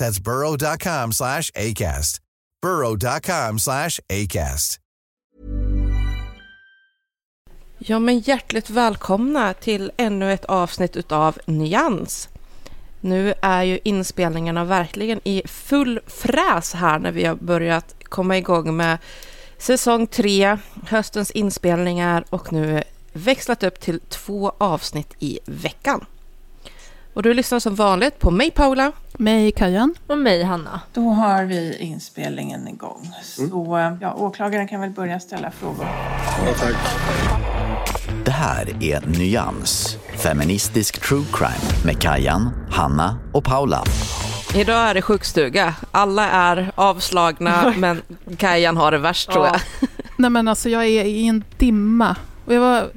That's burrow.com slash ACAST. burrow.com slash ACAST. Ja, men hjärtligt välkomna till ännu ett avsnitt utav Nyans. Nu är ju inspelningarna verkligen i full fräs här när vi har börjat komma igång med säsong tre, höstens inspelningar och nu växlat upp till två avsnitt i veckan. Och du lyssnar som vanligt på mig Paula. Mig Kajan. Och mig Hanna. Då har vi inspelningen igång. Så ja, åklagaren kan väl börja ställa frågor. Det här är Nyans, feministisk true crime med Kajan, Hanna och Paula. Idag är det sjukstuga. Alla är avslagna men Kajan har det värst tror jag. Nej men alltså jag är i en dimma. Och jag var...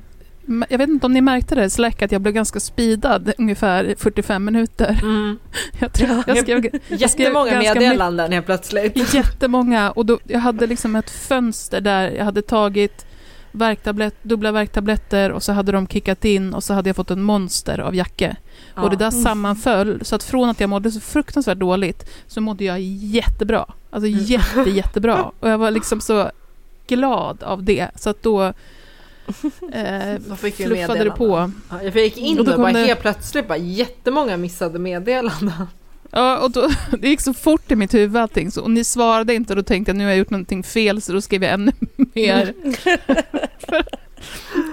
Jag vet inte om ni märkte det, Slack, att jag blev ganska speedad ungefär 45 minuter. Mm. Jag, tror, jag skrev, jag skrev Jättemånga meddelanden helt plötsligt. Jättemånga. Och då, jag hade liksom ett fönster där jag hade tagit värktablett, dubbla värktabletter och så hade de kickat in och så hade jag fått en monster av Jacke. Och det där sammanföll, så att från att jag mådde så fruktansvärt dåligt så mådde jag jättebra. Alltså jätte, jättebra. Och jag var liksom så glad av det. Så att då eh, fick vi fluffade det på. Ja, jag gick in Och då och, kom bara det- helt plötsligt bara jättemånga missade meddelanden. Ja, och då, det gick så fort i mitt huvud allting. Så, och ni svarade inte och då tänkte jag nu har jag gjort någonting fel så då skrev jag ännu mer. för,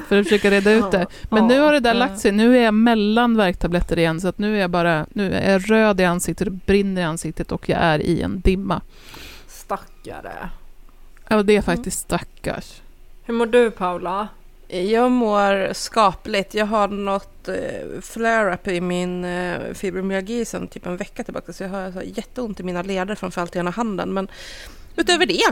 för att försöka reda ut det. Men nu har det där lagt sig. Nu är jag mellan värktabletter igen så att nu är jag bara nu är jag röd i ansiktet, det brinner i ansiktet och jag är i en dimma. Stackare. Ja, det är faktiskt stackars. Hur mår du Paula? Jag mår skapligt. Jag har något eh, flare-up i min eh, fibromyalgi sedan typ en vecka tillbaka. Så jag har alltså, jätteont i mina leder, framförallt i ena handen. Men utöver det,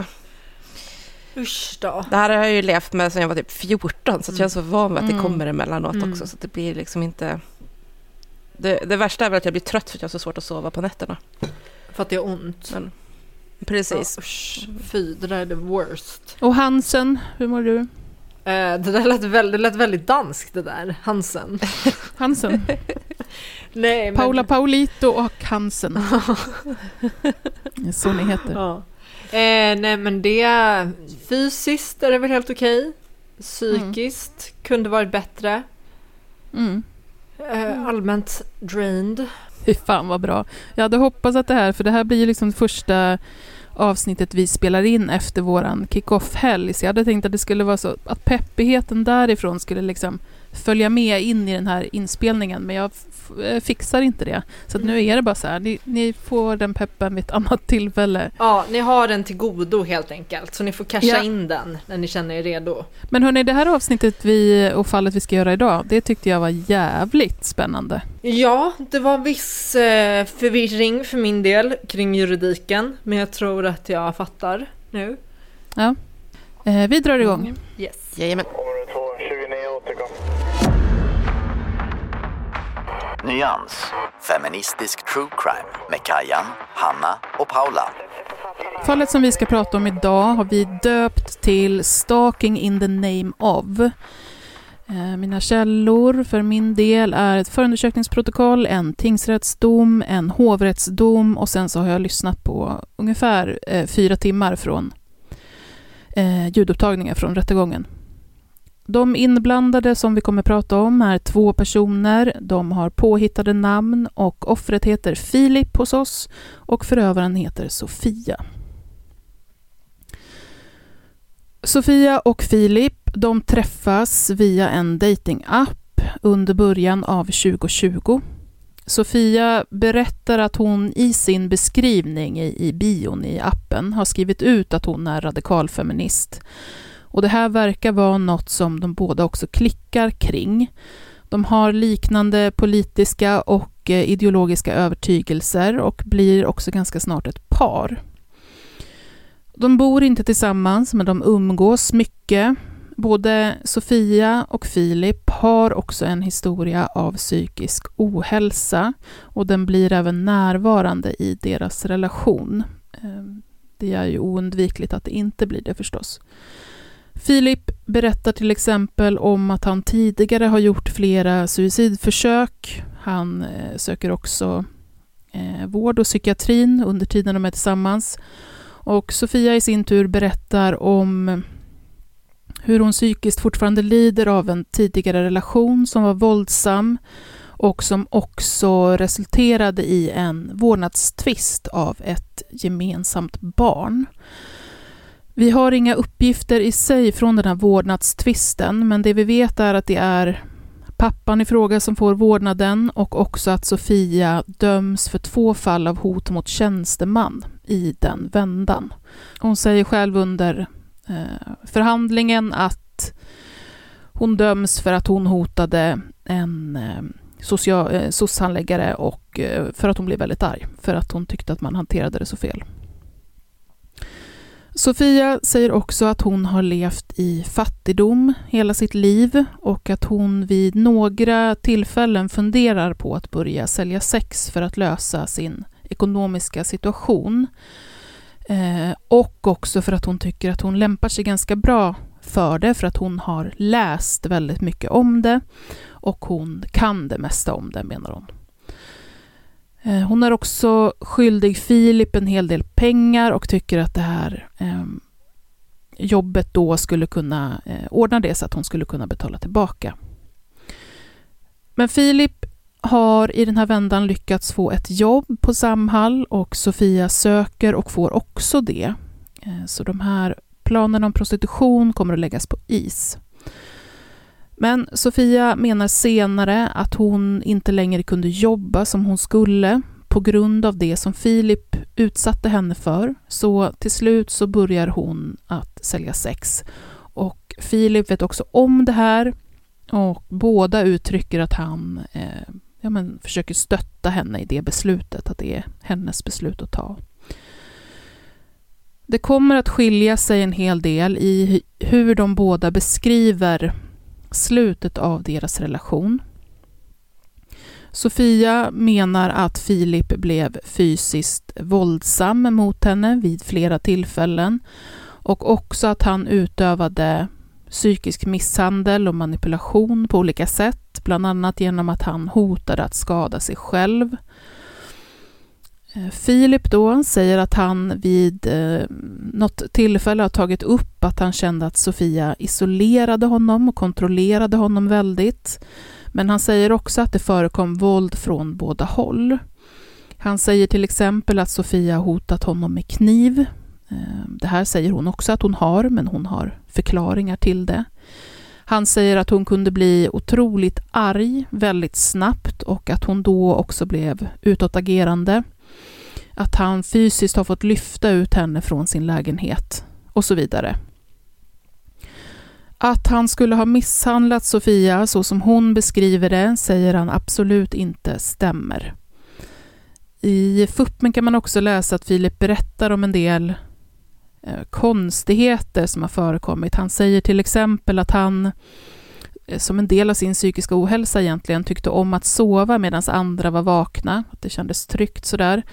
Usch då. det här har jag ju levt med sedan jag var typ 14. Så att jag är så van vid att det Mm. kommer emellanåt Mm. också. Så att det blir liksom inte... Det, det värsta är väl att jag blir trött för att jag har så svårt att sova på nätterna. För att det är ont. Men, precis. Ja, usch. Fy, det där är det worst. Och Hansen, hur mår du? Eh, det där lät väldigt, det lät väldigt danskt det där, Hansen. Hansen? Nej, men... Paula Paulito och Hansen. Det är så ni heter. Ja. Eh, nej men det, fysiskt är det väl helt okej. Psykiskt kunde varit bättre. Mm. Eh, allmänt drained. Fy fan vad bra. Jag hade hoppats att det här, för det här blir ju liksom första avsnittet vi spelar in efter våran kick-off-helg. Så jag hade tänkt att det skulle vara så att peppigheten därifrån skulle liksom följa med in i den här inspelningen. Men jag fixar inte det. Så att nu är det bara så här, ni, ni får den peppen vid ett annat tillfälle. Ja, ni har den till godo helt enkelt. Så ni får casha Ja. in den när ni känner er redo. Men hörni, det här avsnittet vi, och fallet vi ska göra idag, det tyckte jag var jävligt spännande. Ja, det var viss eh, förvirring för min del kring juridiken. Men jag tror att jag fattar nu. Ja. Eh, vi drar igång. Yes. Jajamän. Nyans, feministisk true crime med Kajan, Hanna och Paula. Fallet som vi ska prata om idag har vi döpt till Stalking in the name of. Eh, mina källor för min del är ett förundersökningsprotokoll, en tingsrättsdom, en hovrättsdom och sen så har jag lyssnat på ungefär eh, fyra timmar från eh, ljudupptagningar från rättegången. De inblandade som vi kommer prata om är två personer. De har påhittade namn och offret heter Filip hos oss och förövaren heter Sofia. Sofia och Filip de träffas via en datingapp under början av 2020. Sofia berättar att hon i sin beskrivning i, i bion i appen har skrivit ut att hon är radikalfeminist. Och det här verkar vara något som de båda också klickar kring. De har liknande politiska och eh, ideologiska övertygelser och blir också ganska snart ett par. De bor inte tillsammans, men de umgås mycket. Både Sofia och Filip har också en historia av psykisk ohälsa och den blir även närvarande i deras relation. Ehm, det är ju oundvikligt att det inte blir det förstås. Filip berättar till exempel om att han tidigare har gjort flera suicidförsök. Han eh, söker också eh, vård och psykiatrin under tiden de är tillsammans. Och Sofia i sin tur berättar om hur hon psykiskt fortfarande lider av en tidigare relation som var våldsam och som också resulterade i en vårdnadstvist av ett gemensamt barn. Vi har inga uppgifter i sig från den här vårdnadstvisten, men det vi vet är att det är pappan i fråga som får vårdnaden och också att Sofia döms för två fall av hot mot tjänsteman i den vändan. Hon säger själv under eh, förhandlingen att hon döms för att hon hotade en eh, social, eh, SOS-handläggare och eh, för att hon blev väldigt arg, för att hon tyckte att man hanterade det så fel. Sofia säger också att hon har levt i fattigdom hela sitt liv och att hon vid några tillfällen funderar på att börja sälja sex för att lösa sin ekonomiska situation. Eh, och också för att hon tycker att hon lämpar sig ganska bra för det, för att hon har läst väldigt mycket om det och hon kan det mesta om det, menar hon. Eh, hon är också skyldig Filip en hel del pengar och tycker att det här eh, jobbet då skulle kunna eh, ordna det så att hon skulle kunna betala tillbaka. Men Filip har i den här vändan lyckats få ett jobb på Samhall och Sofia söker och får också det. Eh, så de här planerna om prostitution kommer att läggas på is. Men Sofia menar senare att hon inte längre kunde jobba som hon skulle på grund av det som Filip utsatte henne för. Så till slut så börjar hon att sälja sex. Och Filip vet också om det här och båda uttrycker att han eh, ja, men försöker stötta henne i det beslutet, att det är hennes beslut att ta. Det kommer att skilja sig en hel del i hur de båda beskriver slutet av deras relation. Sofia menar att Filip blev fysiskt våldsam mot henne vid flera tillfällen och också att han utövade psykisk misshandel och manipulation på olika sätt, bland annat genom att han hotade att skada sig själv. Eh, Filip då säger att han vid eh, något tillfälle har tagit upp att han kände att Sofia isolerade honom och kontrollerade honom väldigt. Men han säger också att det förekom våld från båda håll. Han säger till exempel att Sofia hotat honom med kniv. Eh, det här säger hon också att hon har, men hon har förklaringar till det. Han säger att hon kunde bli otroligt arg väldigt snabbt och att hon då också blev utåtagerande att han fysiskt har fått lyfta ut henne från sin lägenhet och så vidare. Att han skulle ha misshandlat Sofia så som hon beskriver det säger han absolut inte stämmer. I Fuppen kan man också läsa att Filip berättar om en del eh, konstigheter som har förekommit. Han säger till exempel att han eh, som en del av sin psykiska ohälsa egentligen tyckte om att sova medan andra var vakna. Att det kändes tryggt sådär.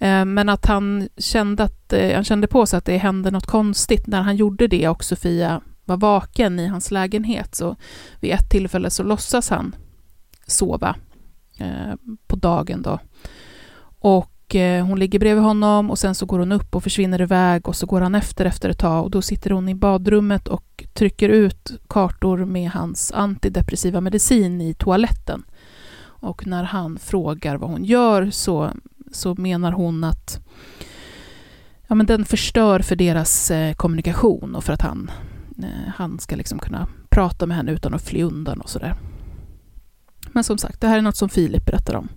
Eh, men att han kände, att, eh, han kände på sig att det hände något konstigt när han gjorde det och Sofia var vaken i hans lägenhet. Så vid ett tillfälle så låtsas han sova eh, på dagen då. Och hon ligger bredvid honom och sen så går hon upp och försvinner iväg och så går han efter efter ett tag och då sitter hon i badrummet och trycker ut kartor med hans antidepressiva medicin i toaletten. Och när han frågar vad hon gör så, så menar hon att ja, men den förstör för deras eh, kommunikation och för att han, eh, han ska liksom kunna prata med henne utan att fly undan och sådär. Men som sagt, det här är något som Filip berättar om.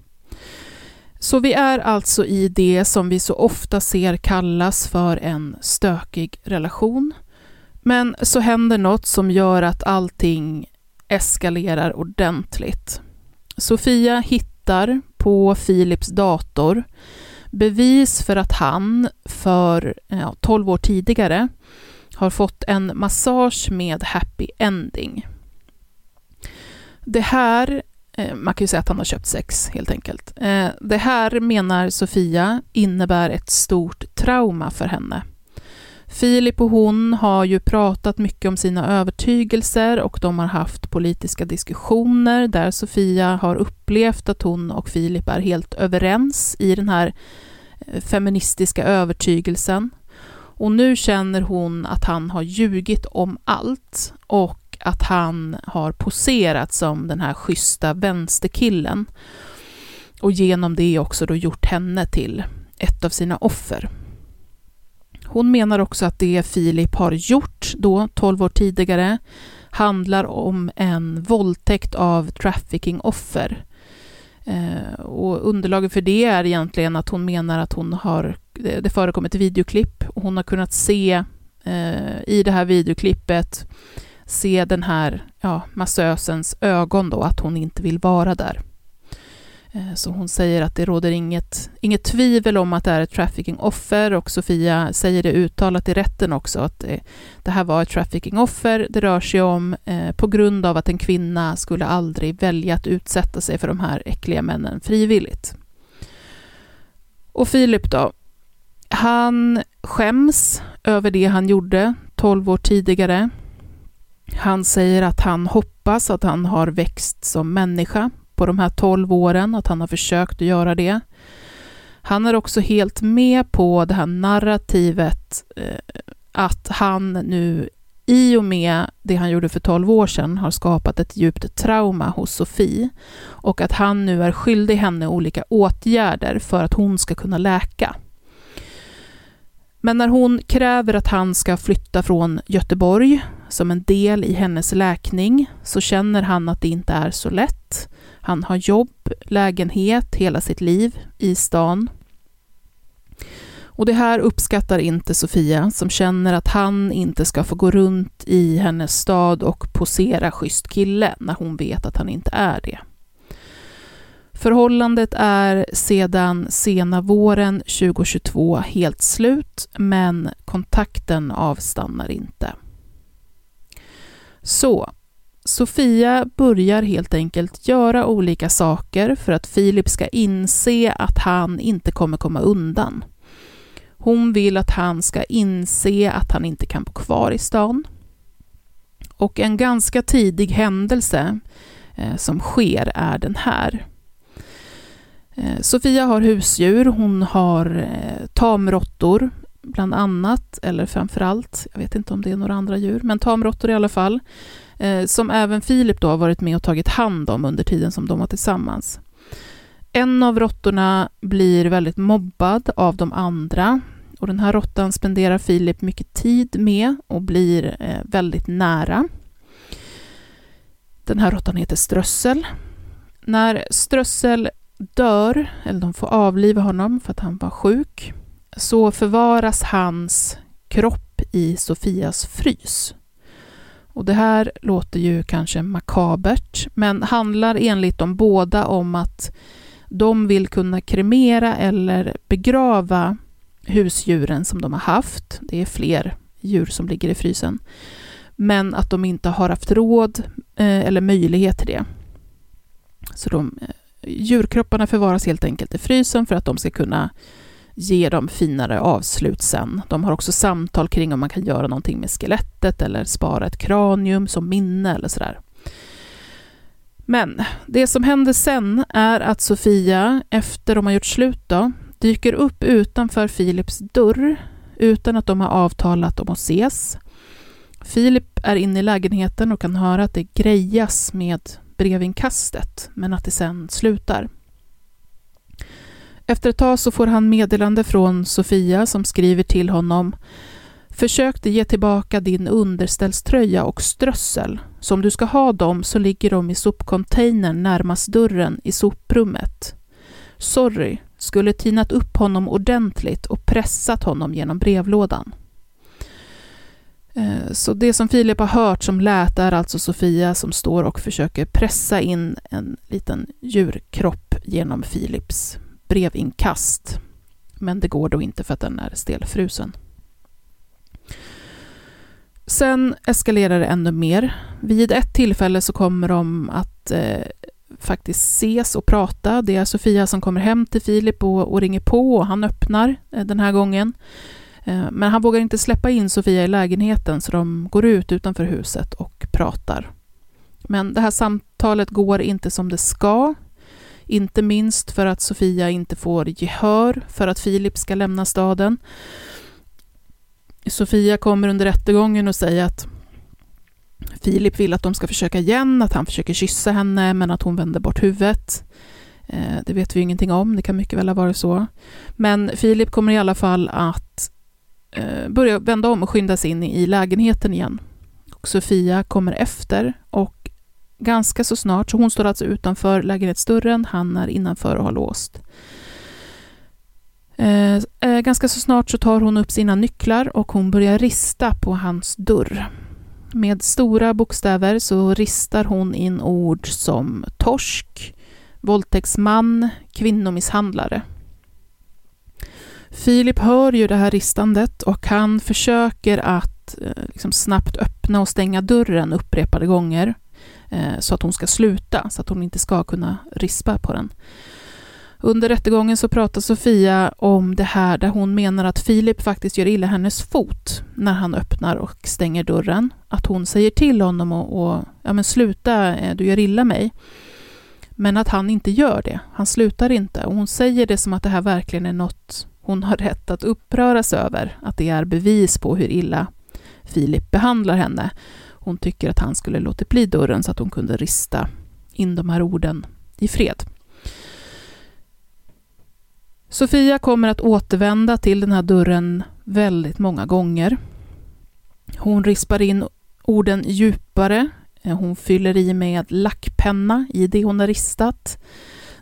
Så vi är alltså i det som vi så ofta ser kallas för en stökig relation. Men så händer något som gör att allting eskalerar ordentligt. Sofia hittar på Philips dator bevis för att han för ja, 12 år tidigare har fått en massage med happy ending. Det här eh, man kan ju säga att han har köpt sex helt enkelt. Eh, det här menar Sofia innebär ett stort trauma för henne. Filip och hon har ju pratat mycket om sina övertygelser och de har haft politiska diskussioner där Sofia har upplevt att hon och Filip är helt överens i den här eh, feministiska övertygelsen. Och nu känner hon att han har ljugit om allt och att han har poserat som den här schyssta vänsterkillen och genom det också då gjort henne till ett av sina offer. Hon menar också att det Filip har gjort då, 12 år tidigare, handlar om en våldtäkt av trafficking-offer. Eh, och underlaget för det är egentligen att hon menar att hon har, det förekommit videoklipp och hon har kunnat se eh, i det här videoklippet se den här ja, massösens ögon då, att hon inte vill vara där. Eh, så hon säger att det råder inget, inget tvivel om att det är ett trafficking-offer och Sofia säger det uttalat i rätten också att det, det här var ett trafficking-offer. Det rör sig om eh, på grund av att en kvinna skulle aldrig välja att utsätta sig för de här äckliga männen frivilligt. Och Filip då? Han skäms över det han gjorde 12 år tidigare. Han säger att han hoppas att han har växt som människa på de här 12 åren, att han har försökt att göra det. Han är också helt med på det här narrativet eh, att han nu i och med det han gjorde för 12 år sedan har skapat ett djupt trauma hos Sofie och att han nu är skyldig henne olika åtgärder för att hon ska kunna läka. Men när hon kräver att han ska flytta från Göteborg som en del i hennes läkning så känner han att det inte är så lätt. Han har jobb, lägenhet hela sitt liv i stan. Och det här uppskattar inte Sofia som känner att han inte ska få gå runt i hennes stad och posera schysst kille när hon vet att han inte är det. Förhållandet är sedan sena våren 2022 helt slut, men kontakten avstannar inte. Så, Sofia börjar helt enkelt göra olika saker för att Filip ska inse att han inte kommer komma undan. Hon vill att han ska inse att han inte kan bo kvar i stan. Och en ganska tidig händelse eh, som sker är den här. Eh, Sofia har husdjur, hon har eh, tamråttor bland annat, eller framför allt, jag vet inte om det är några andra djur, men tamråttor i alla fall, eh, som även Filip då har varit med och tagit hand om under tiden som de var tillsammans. En av råttorna blir väldigt mobbad av de andra och den här råttan spenderar Filip mycket tid med och blir väldigt nära. Den här råttan heter Strössel. När Strössel dör, eller de får avliva honom för att han var sjuk, så förvaras hans kropp i Sofias frys. Och det här låter ju kanske makabert, men handlar enligt de båda om att de vill kunna kremera eller begrava husdjuren som de har haft. Det är fler djur som ligger i frysen. Men att de inte har haft råd eh, eller möjlighet till det. Så de eh, djurkropparna förvaras helt enkelt i frysen för att de ska kunna ge dem finare avslut sen. De har också samtal kring om man kan göra någonting med skelettet eller spara ett kranium som minne eller sådär. Men det som händer sen är att Sofia, efter de har gjort slut då, dyker upp utanför Philips dörr utan att de har avtalat om att ses. Filip är inne i lägenheten och kan höra att det grejas med brevinkastet, men att det sen slutar. Efter ett tag så får han meddelande från Sofia som skriver till honom Försökte ge tillbaka din underställströja och strössel. Så om du ska ha dem så ligger de i sopcontainern närmast dörren i soprummet. Sorry, skulle tinat upp honom ordentligt och pressat honom genom brevlådan. Eh, så det som Filip har hört som lät är alltså Sofia som står och försöker pressa in en liten djurkropp genom Filips brevinkast. Men det går då inte för att den är stelfrusen. Sen eskalerar det ännu mer. Vid ett tillfälle så kommer de att eh, faktiskt ses och prata. Det är Sofia som kommer hem till Filip och, och ringer på och han öppnar eh, den här gången. Eh, men han vågar inte släppa in Sofia i lägenheten så de går ut utanför huset och pratar. Men det här samtalet går inte som det ska. Inte minst för att Sofia inte får gehör för att Filip ska lämna staden. Sofia kommer under rättegången och säger att Filip vill att de ska försöka igen, att han försöker kyssa henne men att hon vänder bort huvudet. Eh, det vet vi ingenting om, det kan mycket väl ha varit så. Men Filip kommer i alla fall att börjar börja vända om och skynda sig in i lägenheten igen. Och Sofia kommer efter och ganska så snart, så hon står alltså utanför lägenhetsdörren, han är innanför och har låst. Eh, eh ganska så snart så tar hon upp sina nycklar och hon börjar rista på hans dörr. Med stora bokstäver så ristar hon in ord som torsk, våldtäktsman, kvinnomisshandlare. Filip hör ju det här ristandet och han försöker att eh, liksom snabbt öppna och stänga dörren upprepade gånger eh, så att hon ska sluta, så att hon inte ska kunna rispa på den. Under rättegången så pratar Sofia om det här där hon menar att Filip faktiskt gör illa hennes fot när han öppnar och stänger dörren. Att hon säger till honom och, och ja men sluta, eh, du gör illa mig. Men att han inte gör det. Han slutar inte. Och hon säger det som att det här verkligen är något hon har rätt att uppröras över. Att det är bevis på hur illa Filip behandlar henne. Hon tycker att han skulle låtit bli dörren så att hon kunde rista in de här orden i fred. Sofia kommer att återvända till den här dörren väldigt många gånger. Hon rispar in orden djupare. Hon fyller i med lackpenna i det hon har ristat.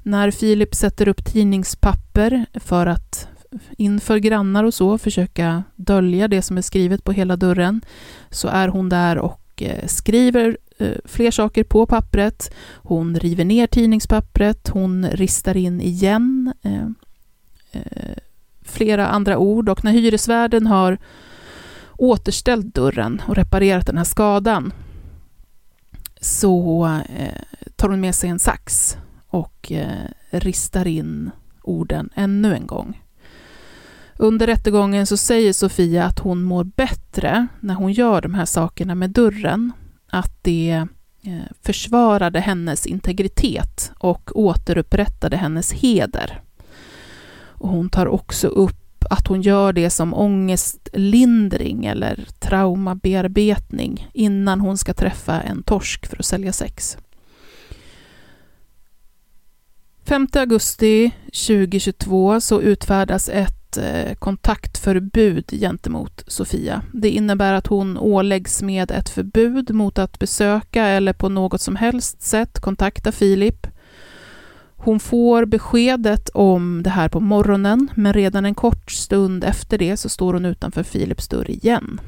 När Filip sätter upp tidningspapper för att inför grannar och så försöka dölja det som är skrivet på hela dörren så är hon där och eh, skriver eh, fler saker på pappret. Hon river ner tidningspappret, hon ristar in igen eh, flera andra ord och när hyresvärden har återställt dörren och reparerat den här skadan så tar hon med sig en sax och ristar in orden ännu en gång. Under rättegången så säger Sofia att hon mår bättre när hon gör de här sakerna med dörren. Att det eh, försvarade hennes integritet och återupprättade hennes heder. Och hon tar också upp att hon gör det som ångestlindring eller traumabearbetning innan hon ska träffa en torsk för att sälja sex. 5 augusti 2022 så utfärdas ett ett eh, kontaktförbud gentemot Sofia. Det innebär att hon åläggs med ett förbud mot att besöka eller på något som helst sätt kontakta Filip. Hon får beskedet om det här på morgonen, men redan en kort stund efter det så står hon utanför Filips dörr igen.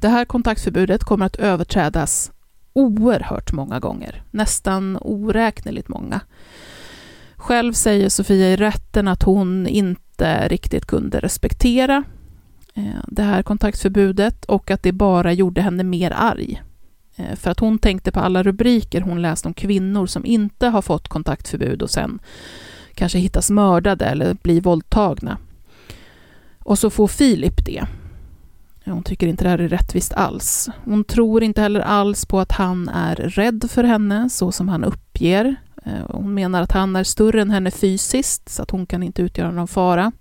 Det här kontaktförbudet kommer att överträdas oerhört många gånger, nästan oräkneligt många. Själv säger Sofia i rätten att hon inte inte riktigt kunde respektera eh, det här kontaktförbudet och att det bara gjorde henne mer arg. Eh, för att hon tänkte på alla rubriker hon läst om kvinnor som inte har fått kontaktförbud och sen kanske hittas mördade eller blir våldtagna. Och så får Filip det. Hon tycker inte det här är rättvist alls. Hon tror inte heller alls på att han är rädd för henne, så som han uppger. Eh, hon menar att han är större än henne fysiskt, så att hon kan inte utgöra någon fara.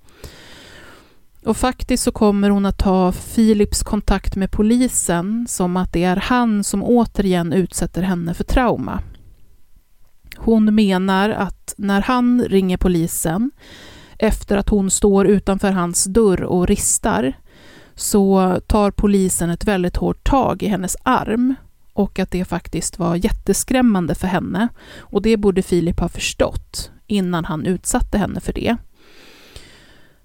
Och faktiskt så kommer hon att ta Philips kontakt med polisen som att det är han som återigen utsätter henne för trauma. Hon menar att när han ringer polisen efter att hon står utanför hans dörr och ristar så tar polisen ett väldigt hårt tag i hennes arm och att det faktiskt var jätteskrämmande för henne. Och det borde Filip ha förstått innan han utsatte henne för det.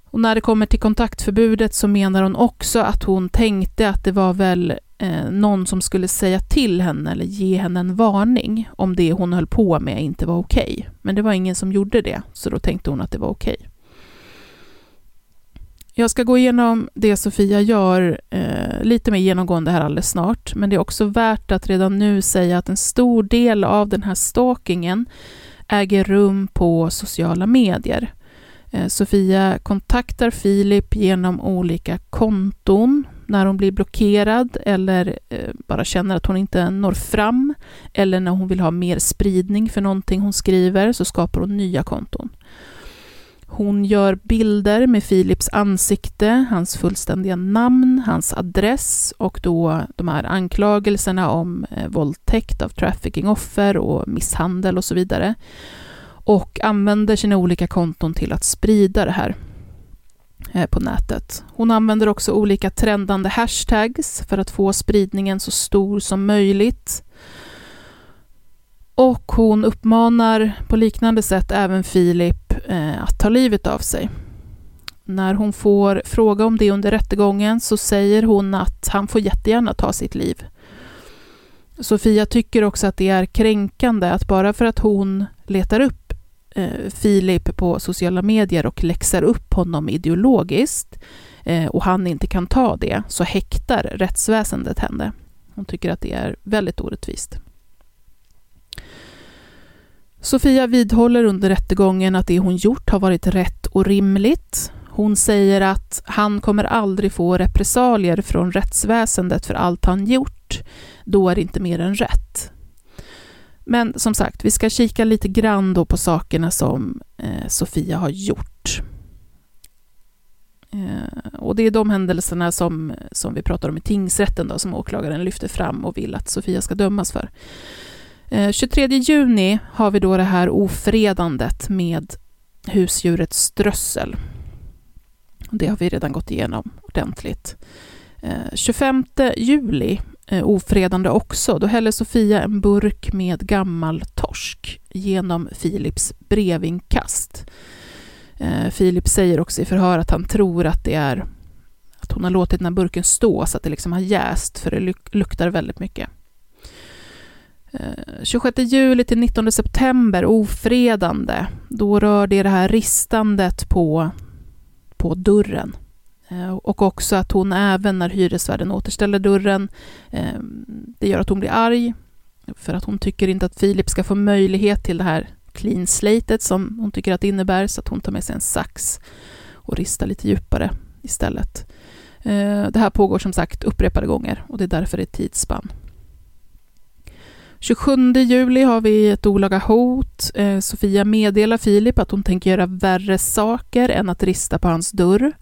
Och när det kommer till kontaktförbudet så menar hon också att hon tänkte att det var väl eh, någon som skulle säga till henne eller ge henne en varning om det hon höll på med inte var okej. Okay. Men det var ingen som gjorde det, så då tänkte hon att det var okej. Jag ska gå igenom det Sofia gör eh, lite mer genomgående här alldeles snart, men det är också värt att redan nu säga att en stor del av den här stalkingen äger rum på sociala medier. Eh, Sofia kontaktar Filip genom olika konton när hon blir blockerad eller eh, bara känner att hon inte når fram eller när hon vill ha mer spridning för någonting hon skriver så skapar hon nya konton. Hon gör bilder med Philips ansikte, hans fullständiga namn, hans adress och då de här anklagelserna om eh, våldtäkt av traffickingoffer och misshandel och så vidare. Och använder sina olika konton till att sprida det här eh, på nätet. Hon använder också olika trendande hashtags för att få spridningen så stor som möjligt. Och hon uppmanar på liknande sätt även Filip Eh, att ta livet av sig. När hon får fråga om det under rättegången så säger hon att han får jättegärna ta sitt liv. Sofia tycker också att det är kränkande att bara för att hon letar upp eh, Filip på sociala medier och läxar upp honom ideologiskt eh, och han inte kan ta det så häktar rättsväsendet henne. Hon tycker att det är väldigt orättvist. Sofia vidhåller under rättegången att det hon gjort har varit rätt och rimligt. Hon säger att han kommer aldrig få repressalier från rättsväsendet för allt han gjort. Då är det inte mer än rätt. Men som sagt, vi ska kika lite grann då på sakerna som eh, Sofia har gjort. Eh, och det är de händelserna som, som vi pratar om i tingsrätten då, som åklagaren lyfter fram och vill att Sofia ska dömas för. Eh, 23 juni har vi då det här ofredandet med husdjuret strössel. Det har vi redan gått igenom ordentligt. Eh, 25 juli eh, ofredande också. Då häller Sofia en burk med gammal torsk genom Filips brevinkast. Filip säger också i förhör att han tror att det är att hon har låtit den här burken stå så att det liksom har jäst, för det luktar väldigt mycket. Eh, 26 juli till 19 september, ofredande. Då rör det det här ristandet på, på dörren. Eh, och också att hon även när hyresvärden återställer dörren, eh, det gör att hon blir arg, för att hon tycker inte att Filip ska få möjlighet till det här clean slatet som hon tycker att det innebär, så att hon tar med sig en sax och ristar lite djupare istället. Det här pågår som sagt upprepade gånger och det är därför det är tidsspann. 27 juli har vi ett olaga hot. Eh, Sofia meddelar Filip att hon tänker göra värre saker än att rista på hans dörr.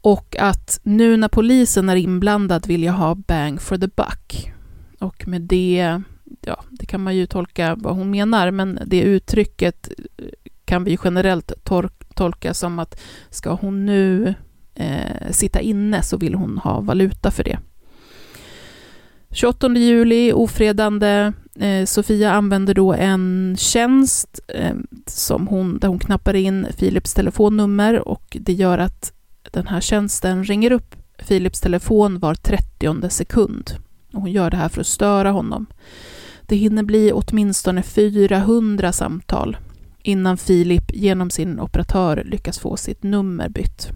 Och att nu när polisen är inblandad vill jag ha bang for the buck. Och med det, ja, det kan man ju tolka vad hon menar, men det uttrycket eh, kan vi generellt tolka som att ska hon nu eh, sitta inne så vill hon ha valuta för det. 28 juli, ofredande. Eh, Sofia använder då en tjänst eh, som hon, där hon knappar in Philips telefonnummer och det gör att den här tjänsten ringer upp Philips telefon var 30 sekund. Och hon gör det här för att störa honom. Det hinner bli åtminstone 400 samtal innan Filip genom sin operatör lyckas få sitt nummer bytt.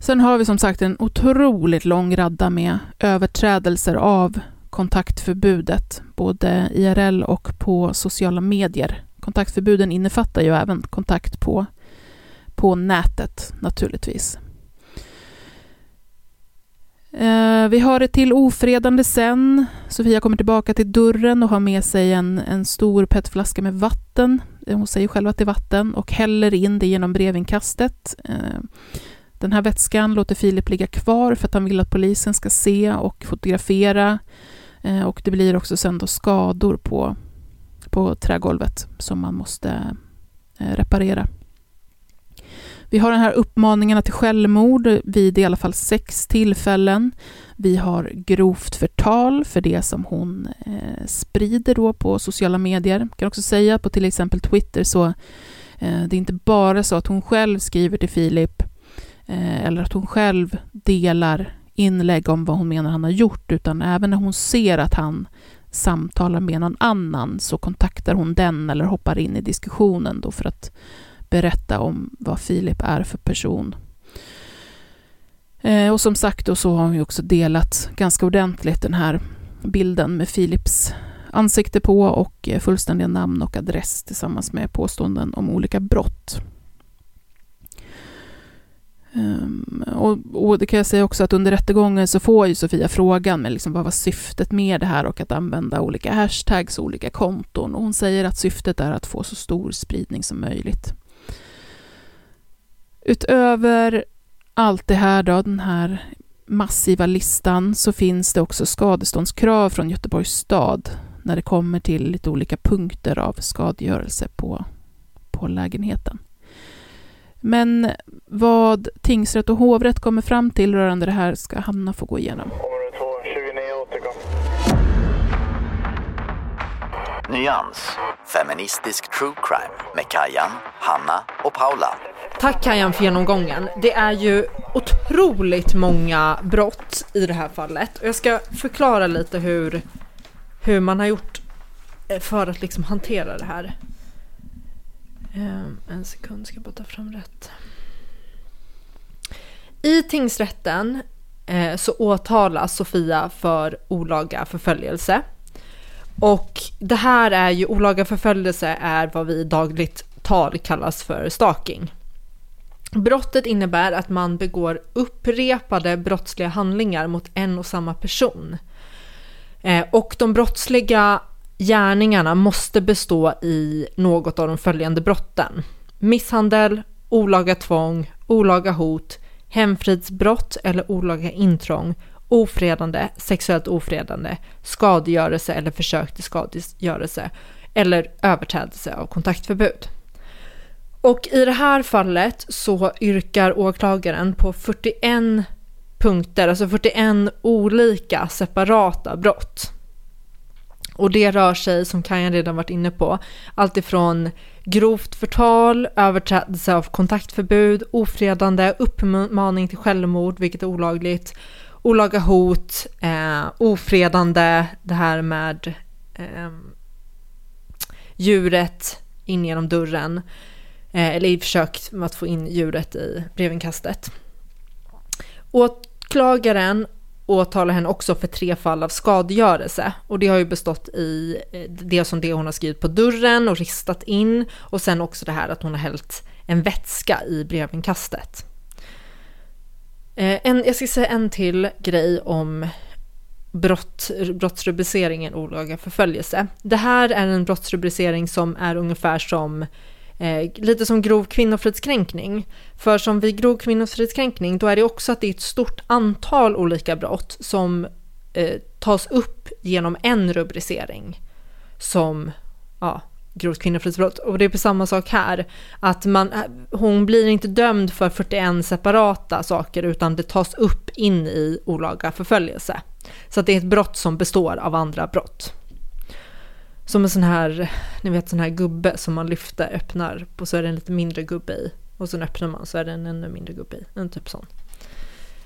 Sen har vi som sagt en otroligt lång radda med överträdelser av kontaktförbudet, både IRL och på sociala medier kontaktförbuden innefattar ju även kontakt på, på nätet naturligtvis. Eh, vi har ett till ofredande sen. Sofia kommer tillbaka till dörren och har med sig en, en stor petflaska med vatten. Hon säger själv att det är vatten och häller in det genom brevinkastet. Eh, den här vätskan låter Filip ligga kvar för att han vill att polisen ska se och fotografera. Eh, och det blir också sen då skador på, på trägolvet som man måste eh, reparera. Vi har den här uppmaningarna till självmord vid i alla fall sex tillfällen. Vi har grovt förtal för det som hon eh, sprider då på sociala medier. Jag kan också säga på till exempel Twitter så eh, det är inte bara så att hon själv skriver till Filip Eh, eller att hon själv delar inlägg om vad hon menar han har gjort, utan även när hon ser att han samtalar med någon annan så kontaktar hon den eller hoppar in i diskussionen då för att berätta om vad Filip är för person. Eh, och som sagt då så har hon ju också delat ganska ordentligt den här bilden med Filips ansikte på och eh, fullständiga namn och adress tillsammans med påståenden om olika brott. Um, och, och, det kan jag säga också att under rättegången så får ju Sofia frågan med liksom vad var syftet med det här och att använda olika hashtags och olika konton. Och hon säger att syftet är att få så stor spridning som möjligt. Utöver allt det här då, den här massiva listan, så finns det också skadeståndskrav från Göteborgs stad när det kommer till lite olika punkter av skadegörelse på, på lägenheten. Men vad tingsrätt och hovrätt kommer fram till rörande det här ska Hanna få gå igenom. Nyans, feministisk true crime med Kajan, Hanna och Paula. Tack Kajan för genomgången. Det är ju otroligt många brott i det här fallet och jag ska förklara lite hur, hur man har gjort eh, för att liksom hantera det här. Ehm, en sekund, ska jag bara ta fram rätt. I tingsrätten eh, så åtalas Sofia för olaga förföljelse. Och det här är ju, olaga förföljelse är vad vi i dagligt tal kallas för stalking. Brottet innebär att man begår upprepade brottsliga handlingar mot en och samma person. Eh, och de brottsliga gärningarna måste bestå i något av de följande brotten. Misshandel, olaga tvång, olaga hot, hemfridsbrott eller olaga intrång, ofredande, sexuellt ofredande, skadegörelse eller försök till skadegörelse eller överträdelse av kontaktförbud. Och i det här fallet så yrkar åklagaren på 41 punkter, alltså 41 olika separata brott. Och det rör sig, som Kajan redan varit inne på, alltifrån grovt förtal, överträdelse av kontaktförbud, ofredande, uppmaning till självmord, vilket är olagligt, olaga hot, eh, ofredande, det här med eh, djuret in genom dörren, Eh, eller i försök att få in djuret i brevinkastet. Åklagaren åtalar henne också för tre fall av skadegörelse och det har ju bestått i eh, det som det hon har skrivit på dörren och ristat in och sen också det här att hon har hällt en vätska i brevinkastet. Eh, en, jag ska säga en till grej om brott, brottsrubriceringen olaga förföljelse. Det här är en brottsrubricering som är ungefär som Eh, lite som grov kvinnofridskränkning. För som vid grov kvinnofridskränkning då är det också att det är ett stort antal olika brott som eh, tas upp genom en rubricering som ja, grovt kvinnofridsbrott. Och det är på samma sak här, att man, eh, hon blir inte dömd för 41 separata saker utan det tas upp in i olaga förföljelse. Så att det är ett brott som består av andra brott. Som en sån här, ni vet sån här gubbe som man lyfter, öppnar och så är det en lite mindre gubbe i. Och sen öppnar man så är det en ännu mindre gubbe i. En typ sån.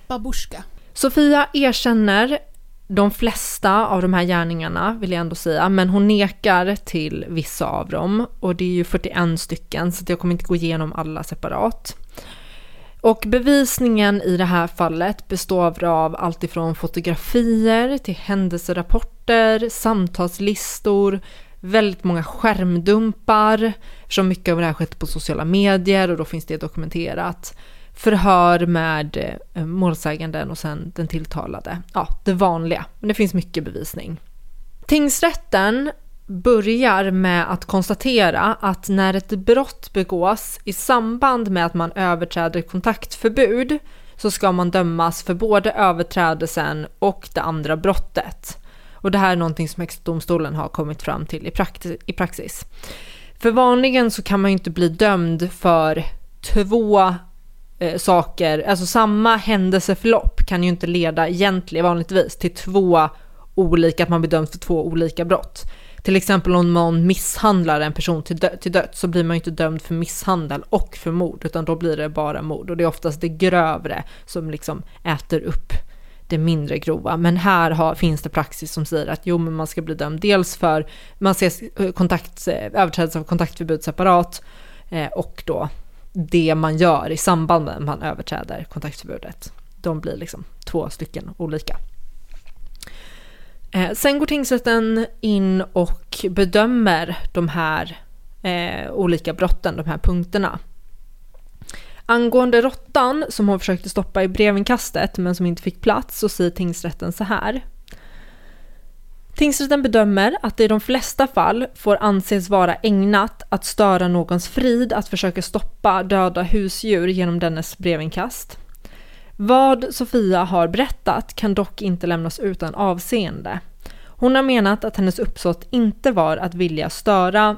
Babushka. Sofia erkänner de flesta av de här gärningarna vill jag ändå säga, men hon nekar till vissa av dem och det är ju 41 stycken så jag kommer inte gå igenom alla separat. Och bevisningen i det här fallet består av alltifrån fotografier till händelserapporter, samtalslistor, väldigt många skärmdumpar, eftersom mycket av det här skett på sociala medier och då finns det dokumenterat. Förhör med eh, målsäganden och sen den tilltalade. Ja, det vanliga. Men det finns mycket bevisning. Tingsrätten börjar med att konstatera att när ett brott begås i samband med att man överträder kontaktförbud så ska man dömas för både överträdelsen och det andra brottet. Och det här är någonting som Högsta domstolen har kommit fram till i, praxis. För vanligen så kan man ju inte bli dömd för två eh, saker, alltså samma händelseförlopp kan ju inte leda egentligen vanligtvis till två olika, att man bedöms för två olika brott. Till exempel om någon misshandlar en person till, dö till döds så blir man ju inte dömd för misshandel och för mord, utan då blir det bara mord. Och det är oftast det grövre som liksom äter upp det mindre grova. Men här har, finns det praxis som säger att jo, men man ska bli dömd dels för, man ser eh, kontakt, eh, överträdelse av kontaktförbud separat eh, och då det man gör i samband med att man överträder kontaktförbudet. De blir liksom två stycken olika. Eh, sen går tingsrätten in och bedömer de här eh, olika brotten, de här punkterna. Angående råttan som hon försökte stoppa i brevinkastet men som inte fick plats så säger tingsrätten så här. Tingsrätten bedömer att det i de flesta fall får anses vara ägnat att störa någons frid att försöka stoppa döda husdjur genom dennes brevinkast. Vad Sofia har berättat kan dock inte lämnas utan avseende. Hon har menat att hennes uppsåt inte var att vilja störa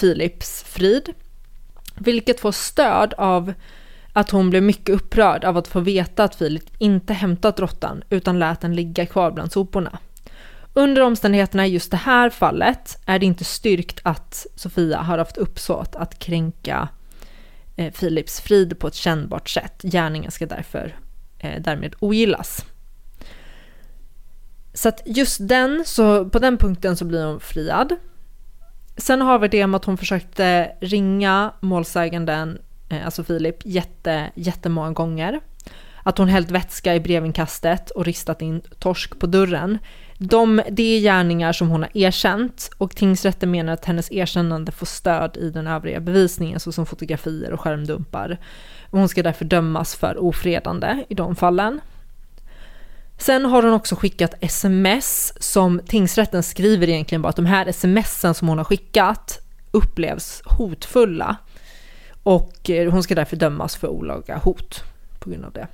Philips frid, vilket får stöd av att hon blev mycket upprörd av att få veta att Filip inte hämtat råttan utan lät den ligga kvar bland soporna. Under omständigheterna i just det här fallet är det inte styrkt att Sofia har haft uppsåt att kränka Filips Philips frid på ett kännbart sätt. Gärningen ska därför Eh, därmed ogillas. Så att just den, så på den punkten så blir hon friad. Sen har vi det med att hon försökte ringa målsäganden, eh, alltså Filip, jätte, jättemånga gånger. Att hon hällt vätska i brevinkastet och ristat in torsk på dörren. De, det är gärningar som hon har erkänt och tingsrätten menar att hennes erkännande får stöd i den övriga bevisningen såsom fotografier och skärmdumpar. Hon ska därför dömas för ofredande i de fallen. Sen har hon också skickat sms som tingsrätten skriver egentligen bara att de här smsen som hon har skickat upplevs hotfulla. Och eh, hon ska därför dömas för olaga hot på grund av det.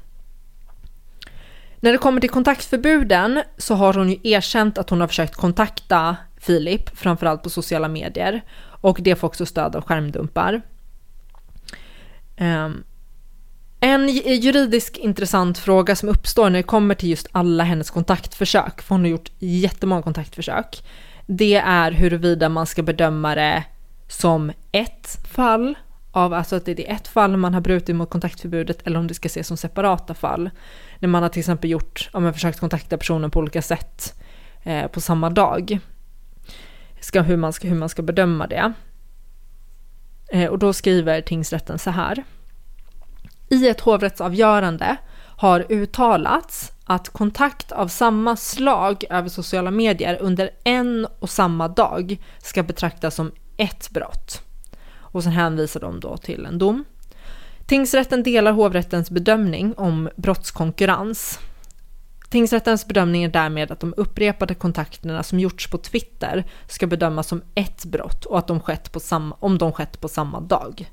När det kommer till kontaktförbuden så har hon ju erkänt att hon har försökt kontakta Filip, framförallt på sociala medier. Och det får också stöd av skärmdumpar. Um, en juridisk intressant fråga som uppstår när det kommer till just alla hennes kontaktförsök, för hon har gjort jättemånga kontaktförsök, det är huruvida man ska bedöma det som ett fall av, alltså att det är ett fall man har brutit mot kontaktförbudet eller om det ska ses som separata fall. När man har till exempel gjort, om man försökt kontakta personen på olika sätt eh, på samma dag. Ska, hur, man ska, hur man ska bedöma det. Eh, och då skriver tingsrätten så här i ett hovrättsavgörande har uttalats att kontakt av samma slag över sociala medier under en och samma dag ska betraktas som ett brott. Och sen hänvisar de då till en dom. Tingsrätten delar hovrättens bedömning om brottskonkurrens. Tingsrättens bedömning är därmed att de upprepade kontakterna som gjorts på Twitter ska bedömas som ett brott och att de skett på samma, om de skett på samma dag.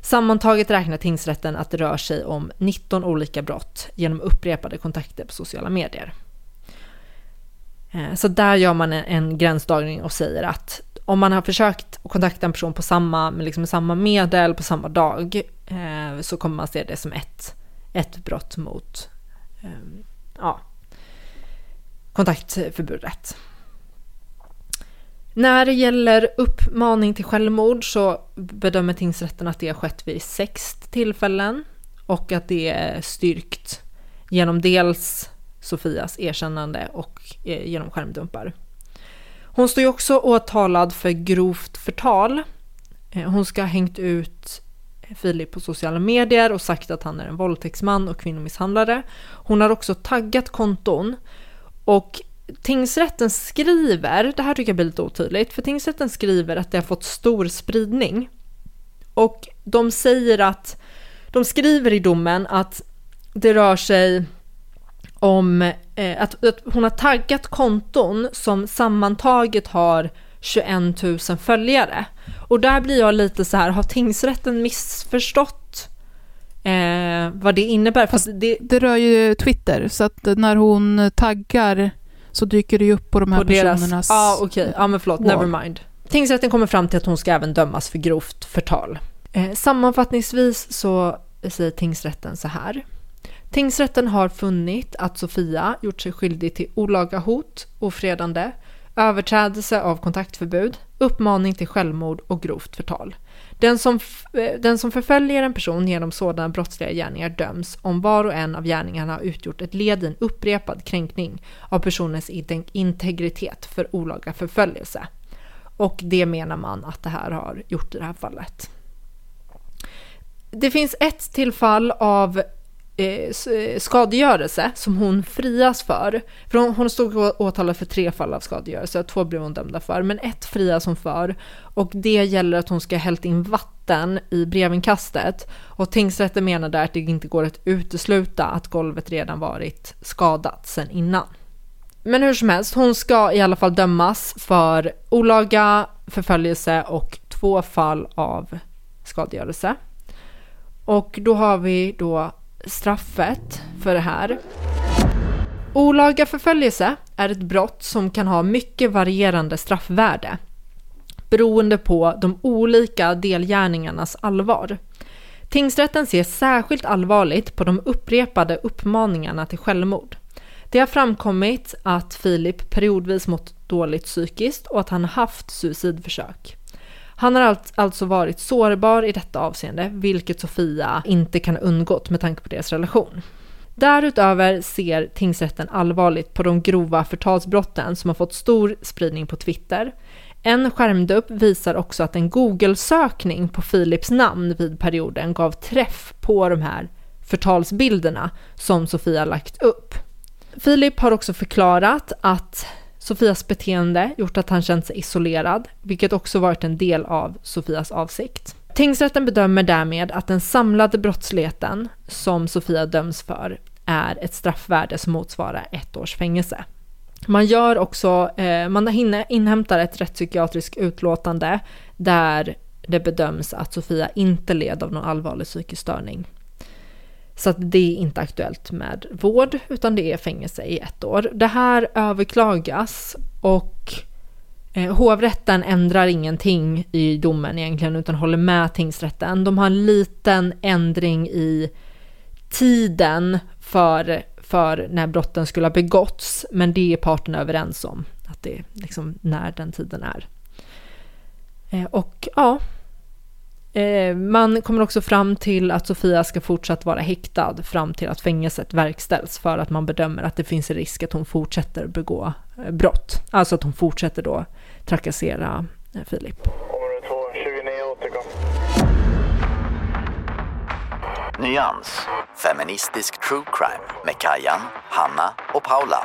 Sammantaget räknar tingsrätten att det rör sig om 19 olika brott genom upprepade kontakter på sociala medier. Eh, så där gör man en gränsdragning och säger att om man har försökt kontakta en person på samma, med liksom samma medel på samma dag eh, så kommer man se det som ett, ett brott mot eh, ja, kontaktförbudet. När det gäller uppmaning till självmord så bedömer tingsrätten att det har skett vid sex tillfällen och att det är styrkt genom dels Sofias erkännande och eh, genom skärmdumpar. Hon står ju också åtalad för grovt förtal. Eh, hon ska ha hängt ut Filip på sociala medier och sagt att han är en våldtäktsman och kvinnomisshandlare. Hon har också taggat konton och tingsrätten skriver, det här tycker jag blir lite otydligt, för tingsrätten skriver att det har fått stor spridning. Och de säger att, de skriver i domen att det rör sig om eh, att, att hon har taggat konton som sammantaget har 21 000 följare. Och där blir jag lite så här, har tingsrätten missförstått eh, vad det innebär? Fast det, det rör ju Twitter, så att när hon taggar så dyker det ju upp på de här på personernas... Ja, ah, okej. Okay. Ja, men förlåt. Never mind. Tingsrätten kommer fram till att hon ska även dömas för grovt förtal. Eh, sammanfattningsvis så säger tingsrätten så här. Tingsrätten har funnit att Sofia gjort sig skyldig till olaga hot, ofredande, överträdelse av kontaktförbud, uppmaning till självmord och grovt förtal. Den som, eh, den som förföljer en person genom sådana brottsliga gärningar döms om var och en av gärningarna har utgjort ett led i en upprepad kränkning av personens integritet för olaga förföljelse. Och det menar man att det här har gjort i det här fallet. Det finns ett till fall av Eh, eh, skadegörelse som hon frias för. För hon, hon stod åtalad för tre fall av skadegörelse, två blev hon dömda för, men ett frias hon för. Och det gäller att hon ska ha hällt in vatten i brevinkastet. Och tingsrätten menar där att det inte går att utesluta att golvet redan varit skadat sedan innan. Men hur som helst, hon ska i alla fall dömas för olaga förföljelse och två fall av skadegörelse. Och då har vi då straffet för det här. Olaga förföljelse är ett brott som kan ha mycket varierande straffvärde beroende på de olika delgärningarnas allvar. Tingsrätten ser särskilt allvarligt på de upprepade uppmaningarna till självmord. Det har framkommit att Filip periodvis mått dåligt psykiskt och att han haft suicidförsök. Han har alltså varit sårbar i detta avseende, vilket Sofia inte kan ha undgått med tanke på deras relation. Därutöver ser tingsrätten allvarligt på de grova förtalsbrotten som har fått stor spridning på Twitter. En skärmdupp visar också att en Google-sökning på Philips namn vid perioden gav träff på de här förtalsbilderna som Sofia lagt upp. Filip har också förklarat att Sofias beteende gjort att han känt sig isolerad, vilket också varit en del av Sofias avsikt. Tingsrätten bedömer därmed att den samlade brottsligheten som Sofia döms för är ett straffvärde som motsvarar ett års fängelse. Man gör också, eh, man inhämtar ett rättspsykiatriskt utlåtande där det bedöms att Sofia inte led av någon allvarlig psykisk störning. Så att det är inte aktuellt med vård utan det är fängelse i ett år. Det här överklagas och eh, hovrätten ändrar ingenting i domen egentligen utan håller med tingsrätten. De har en liten ändring i tiden för, för när brotten skulle ha begåtts men det är parterna överens om att det är liksom när den tiden är. Eh, och ja, Eh, man kommer också fram till att Sofia ska fortsatt vara häktad fram till att fängelset verkställs för att man bedömer att det finns en risk att hon fortsätter begå eh, brott. Alltså att hon fortsätter då trakassera eh, Filip. Nyans, feministisk true crime med Kajan, Hanna och Paula.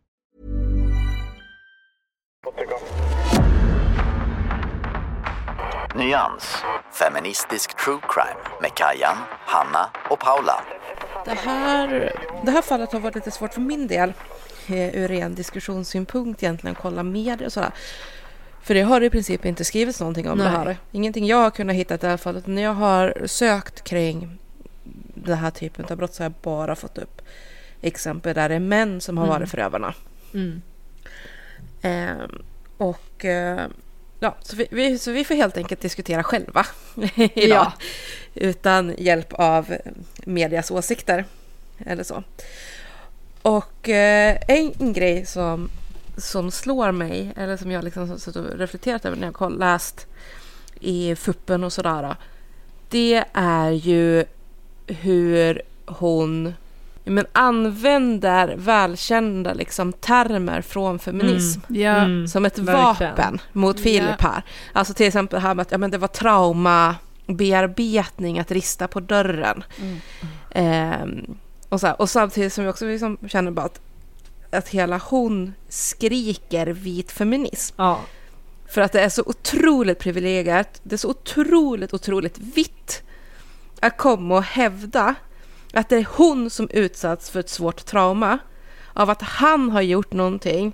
Nyans, feministisk true crime med Kajan, Hanna och Paula. Det här, det här fallet har varit lite svårt för min del eh, ur ren diskussionssynpunkt egentligen, kolla medier och sådär. För det har i princip inte skrivits någonting om Nej. det här. Ingenting jag har kunnat hitta i alla fall. När jag har sökt kring den här typen av brott så har jag bara fått upp exempel där det är män som har Mm. varit förövarna. Mm. Ehm, och eh, ja, så vi, vi, så vi får helt enkelt diskutera själva idag. Ja. Utan hjälp av medias åsikter. Eller så. Och eh, en, grej som, som slår mig, eller som jag liksom suttit och reflekterat över när jag läst i fuppen och sådär. Det är ju hur hon men använder välkända liksom, termer från feminism Ja, Mm. som ett verkligen. vapen mot Filip här. Alltså till exempel det här med att ja, men det var traumabearbetning att rista på dörren. Ehm, och, så här, och samtidigt som vi också liksom känner bara att, att hela hon skriker vit feminism. Ja. För att det är så otroligt privilegierat, det är så otroligt, otroligt vitt att komma och hävda att det är hon som utsatts för ett svårt trauma av att han har gjort någonting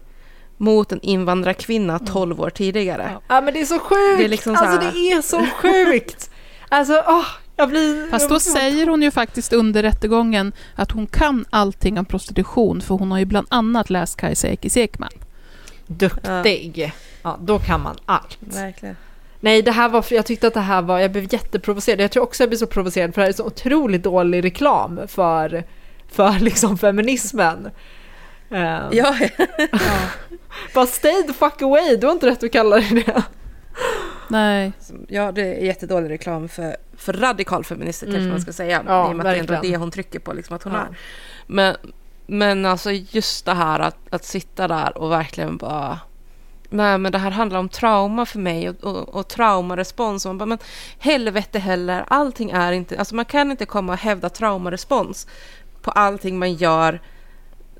mot en invandrarkvinna 12 år tidigare. ja, men det är så sjukt! Det är liksom så alltså här- det är så sjukt! Alltså, åh, jag blir... Fast då säger hon ju faktiskt under rättegången att hon kan allting om prostitution för hon har ju bland annat läst Kajsa Ekis Ekman. Duktig! Ja, då kan man allt. Verkligen. Nej, det här var, jag tyckte att det här var, jag blev jätteprovocerad. Jag tror också jag blev så provocerad för det här är så otroligt dålig reklam för, för liksom feminismen. Eh, Ja, Bara stay the fuck away, du har inte rätt att kalla det det. Nej, ja, det är jättedålig reklam för, för radikalfeminister kanske Mm. man ska säga. Ja, I och med att det är ändå verkligen. det hon trycker på, liksom, att hon Ja. är. Men, men alltså just det här att, att sitta där och verkligen bara... Nej, men det här handlar om trauma för mig och, och, och traumarespons. Och man bara, men helvete heller, allting är inte... Alltså man kan inte komma och hävda traumarespons på allting man gör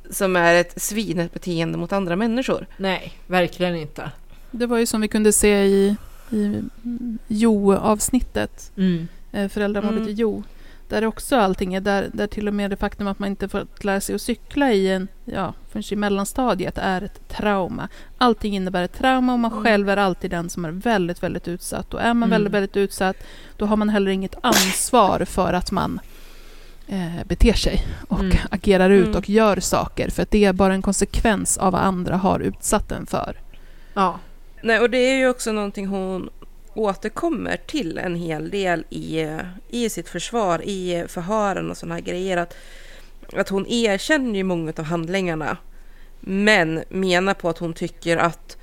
som är ett svinet beteende mot andra människor. Nej, verkligen inte. det var ju som vi kunde se i, i Jo-avsnittet, Mm. eh, föräldramordet Mm. i Jo. Där också allting är, där, där till och med det faktum att man inte får lära sig att cykla i en, ja, förrän i mellanstadiet är ett trauma. Allting innebär ett trauma och man Mm. själv är alltid den som är väldigt, väldigt utsatt. Och är man Mm. väldigt, väldigt utsatt, då har man heller inget ansvar för att man eh, beter sig och Mm. agerar ut Mm. och gör saker. För att det är bara en konsekvens av vad andra har utsatt en för. Ja. Nej, och det är ju också någonting hon återkommer till en hel del i, i sitt försvar, i förhören och sådana här grejer. Att, att hon erkänner ju många av handlingarna, men menar på att hon tycker att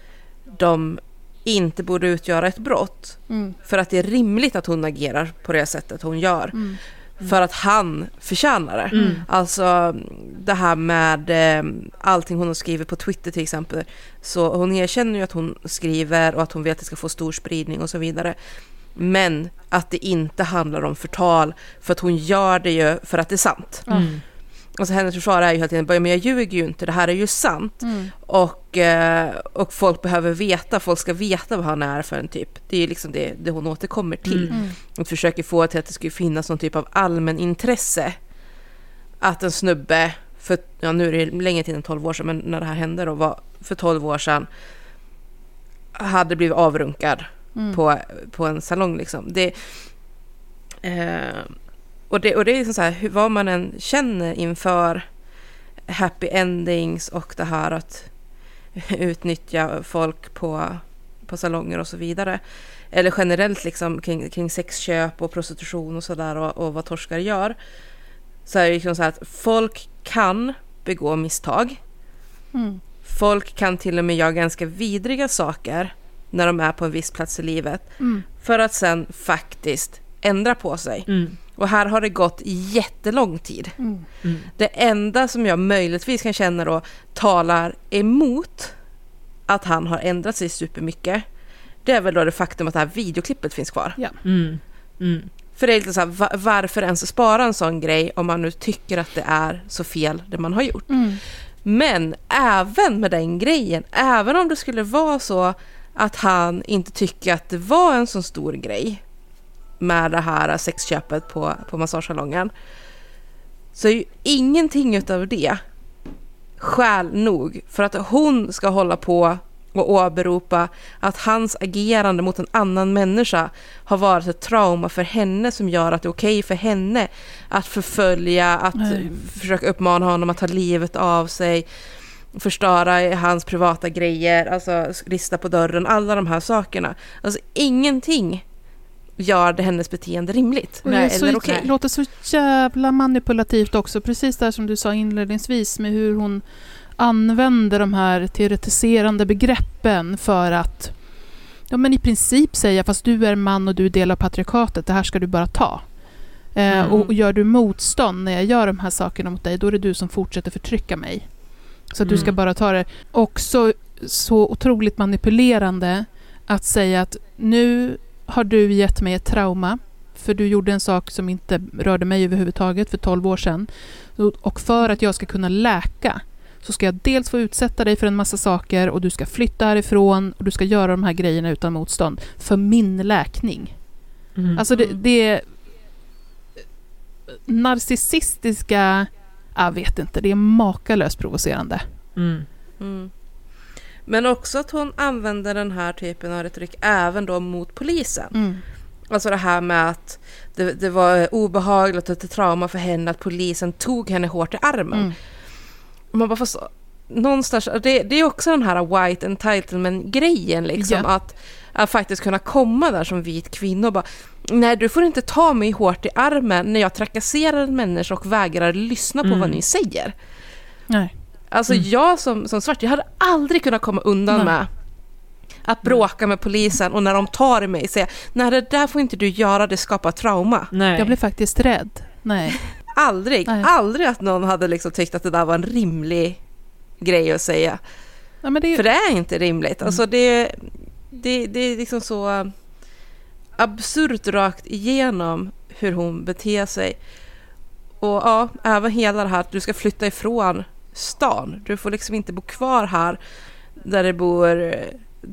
de inte borde utgöra ett brott. Mm. För att det är rimligt att hon agerar på det sättet hon gör. Mm. För att han förtjänar det. Mm. Alltså det här med eh, allting hon har skrivit på Twitter till exempel. Så hon erkänner ju att hon skriver och att hon vet att det ska få stor spridning och så vidare. Men att det inte handlar om förtal för att hon gör det ju för att det är sant. Mm. Och så hennes försvar är ju hela tiden, "Bara, men jag ljuger ju inte, det här är ju sant. Mm. Och, eh, och folk behöver veta, folk ska veta vad han är för en typ. Det är ju liksom det, det hon återkommer till. Mm. Och försöker få till att det skulle finnas någon typ av allmän intresse. Att en snubbe, för ja, nu är det länge till än 12 år sedan, men när det här hände då, var för 12 år sedan, hade blivit avrunkad Mm. på, på en salong liksom. Det, eh, och, det, och det är liksom så här, hur, vad man än känner inför happy endings och det här att utnyttja folk på, på salonger och så vidare. Eller generellt liksom kring, kring sexköp och prostitution och sådär och, och vad torskar gör. Så är det liksom så här att folk kan begå misstag. Mm. Folk kan till och med göra ganska vidriga saker när de är på en viss plats i livet. Mm. För att sen faktiskt ändra på sig. Mm. Och här har det gått jättelång tid. Mm. Mm. Det enda som jag möjligtvis kan känna då talar emot att han har ändrat sig supermycket. Det är väl då det faktum att det här videoklippet finns kvar. Mm. Mm. För det är lite så här, va- varför ens spara en sån grej om man nu tycker att det är så fel det man har gjort. Mm. Men även med den grejen, även om det skulle vara så att han inte tycker att det var en så stor grej med det här sexköpet på, på massagesalongen. Så är ju ingenting utav det skäl nog för att hon ska hålla på och åberopa att hans agerande mot en annan människa har varit ett trauma för henne som gör att det är okej för henne att förfölja, att Nej. försöka uppmana honom att ta livet av sig, förstöra hans privata grejer, alltså rista på dörren, alla de här sakerna. Alltså ingenting gör det hennes beteende rimligt. Nej, eller okej. Det låter så jävla manipulativt också, precis där som du sa inledningsvis med hur hon använder de här teoretiserande begreppen för att ja, men i princip säga fast du är man och du är del av patriarkatet, det här ska du bara ta. Eh, mm. och, gör du motstånd när jag gör de här sakerna mot dig, då är det du som fortsätter förtrycka mig. Så att mm. du ska mm. bara ta det. Också så otroligt manipulerande att säga att nu har du gett mig ett trauma, för du gjorde en sak som inte rörde mig överhuvudtaget för 12 år sedan. Och för att jag ska kunna läka så ska jag dels få utsätta dig för en massa saker och du ska flytta härifrån och du ska göra de här grejerna utan motstånd för min läkning. Mm. Alltså det, det är narcissistiska, jag vet inte, det är makalöst provocerande. Mm. Mm. Men också att hon använder den här typen av retorik även då mot polisen. Mm. Alltså det här med att det, det var obehagligt och ett trauma för henne att polisen tog henne hårt i armen. Mm man bara får någonstans, det, det är också den här white entitlement-grejen liksom, ja. att, att faktiskt kunna komma där som vit kvinna och bara Nej, du får inte ta mig hårt i armen när jag trakasserar en människa och vägrar lyssna på mm. vad ni säger. Nej. Alltså mm. jag som, som svart, jag hade aldrig kunnat komma undan Nej. med att bråka med polisen och när de tar mig säga nej det där får inte du göra, det skapar trauma. Nej. Jag blir faktiskt rädd. Nej. Aldrig, Nej. aldrig att någon hade liksom tyckt att det där var en rimlig grej att säga. Ja, det... För det är inte rimligt. Mm. Alltså det, det, det är liksom så absurt rakt igenom hur hon beter sig. Och ja, även hela det här att du ska flytta ifrån stan. Du får liksom inte bo kvar här där det bor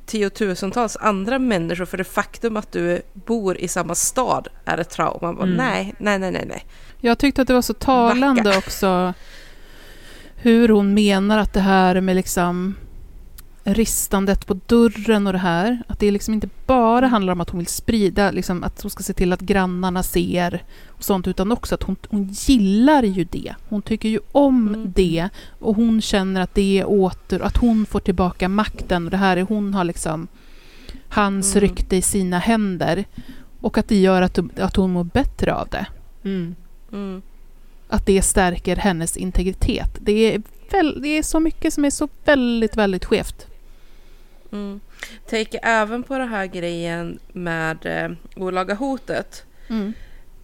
tiotusentals andra människor för det faktum att du bor i samma stad är ett trauma. mm. Nej, nej, nej, nej, nej. Jag tyckte att det var så talande Backa. också hur hon menar att det här med liksom ristandet på dörren och det här, att det liksom inte bara handlar om att hon vill sprida, liksom att hon ska se till att grannarna ser och sånt, utan också att hon, hon gillar ju det. Hon tycker ju om mm. det och hon känner att det är åter, att hon får tillbaka makten och det här är hon har liksom hans mm. rykte i sina händer och att det gör att, att hon mår bättre av det. Mm. Mm. Att det stärker hennes integritet. Det är, väl, det är så mycket som är så väldigt, väldigt skevt. Mm. Tänker även på den här grejen med eh, olaga hotet. Mm.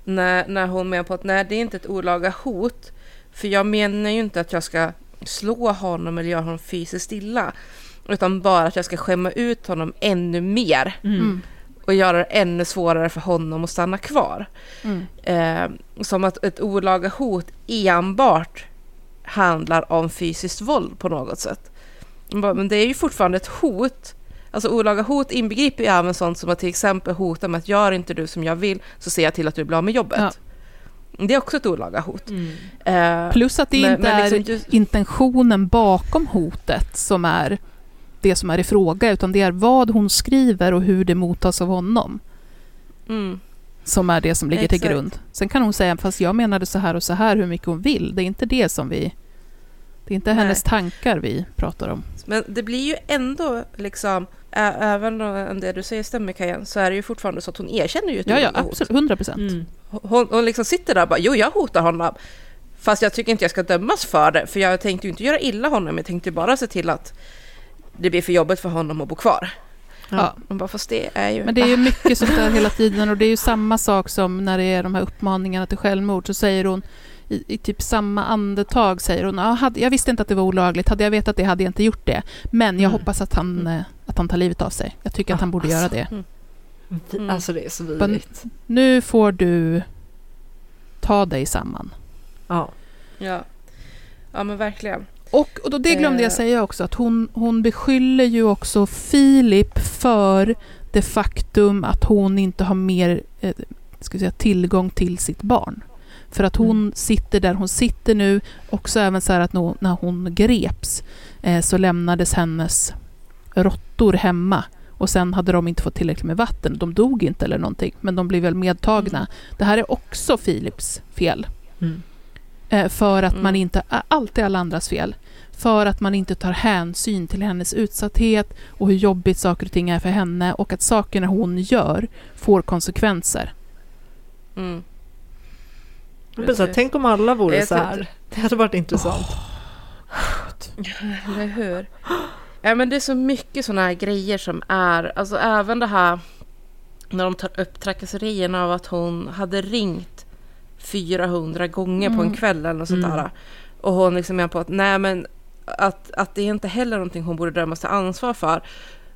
När, när hon menar på att nej, det är inte ett olaga hot. För jag menar ju inte att jag ska slå honom eller göra honom fysiskt illa. Utan bara att jag ska skämma ut honom ännu mer. Mm och göra det ännu svårare för honom att stanna kvar. Mm. Eh, som att ett olaga hot enbart handlar om fysiskt våld på något sätt. Men det är ju fortfarande ett hot. Alltså olaga hot inbegriper ju även sånt som att till exempel hota med att gör inte du som jag vill så ser jag till att du blir av med jobbet. Ja. Det är också ett olaga hot. Mm. Eh, Plus att det men, inte men liksom, är intentionen bakom hotet som är det som är i fråga, utan det är vad hon skriver och hur det mottas av honom. Mm. Som är det som ligger Exakt. till grund. Sen kan hon säga, fast jag menade så här och så här, hur mycket hon vill. Det är inte det som vi... Det är inte Nej. hennes tankar vi pratar om. Men det blir ju ändå liksom, även om det du säger stämmer Kajan, så är det ju fortfarande så att hon erkänner ju ett Ja, ja, absolut. 100 procent. Mm. Hon, hon liksom sitter där och bara, jo, jag hotar honom. Fast jag tycker inte jag ska dömas för det, för jag tänkte ju inte göra illa honom, jag tänkte bara se till att det blir för jobbigt för honom att bo kvar. Ja. Man bara, fast det är ju... Men det är ju mycket sånt där hela tiden och det är ju samma sak som när det är de här uppmaningarna till självmord så säger hon i, i typ samma andetag säger hon ah, hade, jag visste inte att det var olagligt, hade jag vetat det hade jag inte gjort det. Men jag mm. hoppas att han, mm. Eh, att han tar livet av sig. Jag tycker att han borde alltså, göra det. Mm. Alltså det är så vidrigt. Nu får du ta dig samman. Ja. Ja, ja men verkligen. Och, och då, det glömde jag Eh. säga också, att hon, hon beskyller ju också Filip för det faktum att hon inte har mer eh, ska säga, tillgång till sitt barn. För att hon Mm. sitter där hon sitter nu, också även så här att när hon greps eh, så lämnades hennes råttor hemma och sen hade de inte fått tillräckligt med vatten. De dog inte eller någonting, men de blev väl medtagna. Det här är också Philips fel. Mm. Eh, för att Mm. man inte, ä- allt är alla andras fel. För att man inte tar hänsyn till hennes utsatthet och hur jobbigt saker och ting är för henne och att sakerna hon gör får konsekvenser. Mm. Så här, tänk om alla vore så här. Det hade varit intressant. Eller hur? Ja, men det är så mycket sådana här grejer som är, alltså även det här när de tar upp trakasserierna av att hon hade ringt 400 gånger på en Mm. kväll eller något sånt Mm. där. Och hon liksom menar på att nej men att, att det är inte heller någonting hon borde dömas till ansvar för.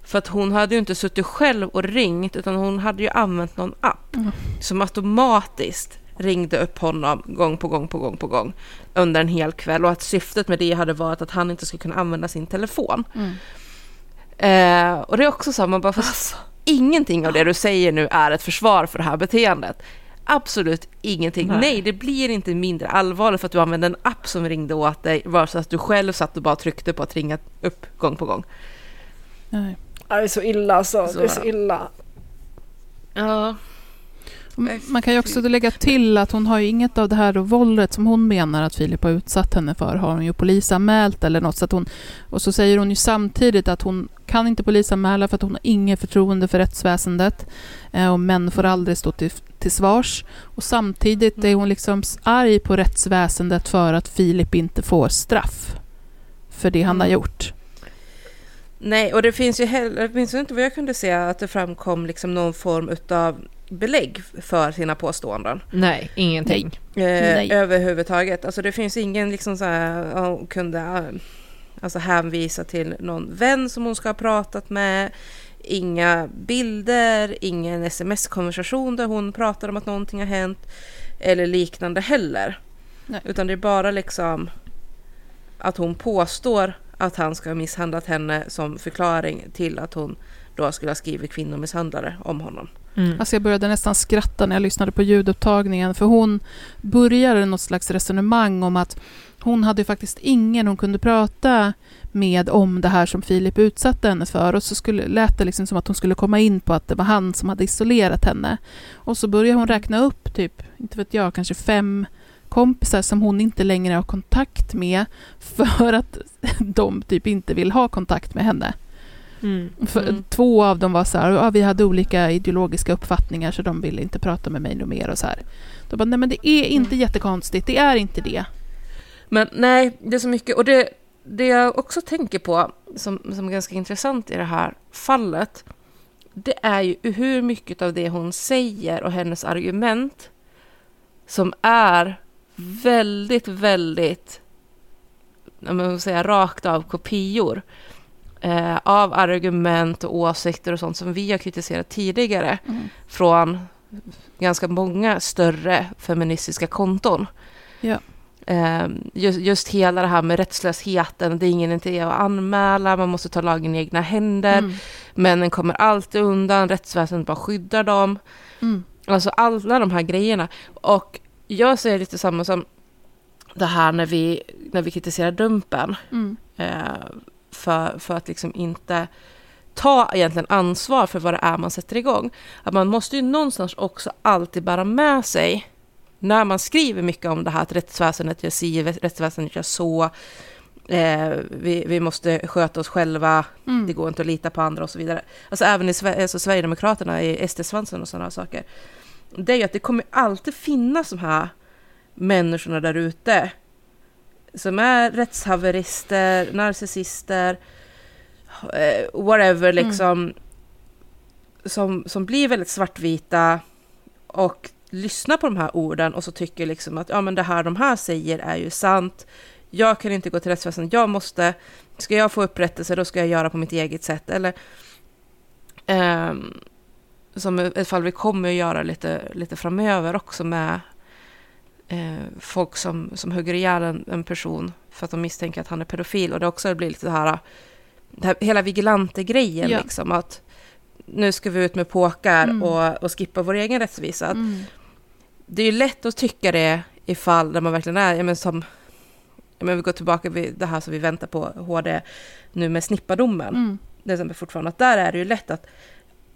För att hon hade ju inte suttit själv och ringt utan hon hade ju använt någon app Mm. som automatiskt ringde upp honom gång på gång på gång på gång under en hel kväll och att syftet med det hade varit att han inte skulle kunna använda sin telefon. Mm. Eh, och det är också så, man bara, fast ingenting av det du säger nu är ett försvar för det här beteendet. Absolut ingenting. Nej. Nej. det blir inte mindre allvarligt för att du använde en app som ringde åt dig versus att du själv satt och bara tryckte på att ringa upp gång på gång. Nej. Det är så illa alltså. Så- Det är så illa. Ja, Man kan ju också lägga till att hon har ju inget av det här våldet som hon menar att Filip har utsatt henne för har hon ju polisanmält eller något. Så att hon, och så säger hon ju samtidigt att hon kan inte polisanmäla för att hon har inget förtroende för rättsväsendet. Eh, och män får aldrig stå till, till svars. Och samtidigt är hon liksom arg på rättsväsendet för att Filip inte får straff för det han har Mm. gjort. Nej, och det finns ju heller, ju inte vad jag kunde se att det framkom liksom någon form utav belägg för sina påståenden. Nej, ingenting. Eh, Nej. överhuvudtaget. Alltså det finns ingen liksom så här, hon kunde eh, alltså hänvisa till någon vän som hon ska ha pratat med. Inga bilder, ingen sms-konversation där hon pratar om att någonting har hänt. Eller liknande heller. Nej. Utan det är bara liksom att hon påstår att han ska ha misshandlat henne som förklaring till att hon då skulle ha skrivit kvinnomisshandlare om honom. Mm. Alltså jag började nästan skratta när jag lyssnade på ljudupptagningen för hon började något slags resonemang om att hon hade faktiskt ingen hon kunde prata med om det här som Filip utsatte henne för och så skulle, lät det liksom som att hon skulle komma in på att det var han som hade isolerat henne. Och så började hon räkna upp typ, inte vet jag, kanske fem kompisar som hon inte längre har kontakt med för att de typ inte vill ha kontakt med henne. Mm. För Mm. Två av dem var så här, ja, vi hade olika ideologiska uppfattningar så de ville inte prata med mig mer och så här. Då bara, nej men det är inte jättekonstigt, det är inte det. Men nej, det är så mycket. Och det, det jag också tänker på som, som är ganska intressant i det här fallet. Det är ju hur mycket av det hon säger och hennes argument som är väldigt, väldigt, jag vill säga rakt av kopior eh, av argument och åsikter och sånt som vi har kritiserat tidigare från ganska många större feministiska konton. Ja. Eh, just, just hela det här med rättslösheten, det är ingen idé att anmäla, man måste ta lagen i egna händer, Mm. männen kommer alltid undan, rättsväsendet bara skyddar dem. Mm. Alltså alla de här grejerna. Och jag säger lite samma som det här när vi, när vi kritiserar Dumpen. Mm. Eh, för, för att liksom inte ta egentligen ansvar för vad det är man sätter igång. Att man måste ju någonstans också alltid bära med sig när man skriver mycket om det här att rättsväsendet gör si, rättsväsendet gör så. Eh, vi, vi måste sköta oss själva, Mm. det går inte att lita på andra och så vidare. Alltså även i alltså Sverigedemokraterna, i SD-svansen och sådana saker. Det är ju att det kommer alltid finnas de här människorna där ute som är rättshaverister, narcissister, eh, whatever liksom. Som, som blir väldigt svartvita och lyssnar på de här orden och så tycker liksom att ja men det här de här säger är ju sant. Jag kan inte gå till rättsväsendet, jag måste, ska jag få upprättelse då ska jag göra på mitt eget sätt. Eller ehm, som ett fall vi kommer att göra lite, lite framöver också med folk som, som hugger ihjäl en, en person för att de misstänker att han är pedofil. Och det också blir lite det här, det här hela vigilante-grejen Ja. liksom. Att nu ska vi ut med påkar Mm. och, och skippa vår egen rättvisa. Mm. Det är ju lätt att tycka det i fall där man verkligen är, ja men som, ja men vi går tillbaka vid det här som vi väntar på HD nu med snippadomen. Mm. till exempel fortfarande, att där är det ju lätt att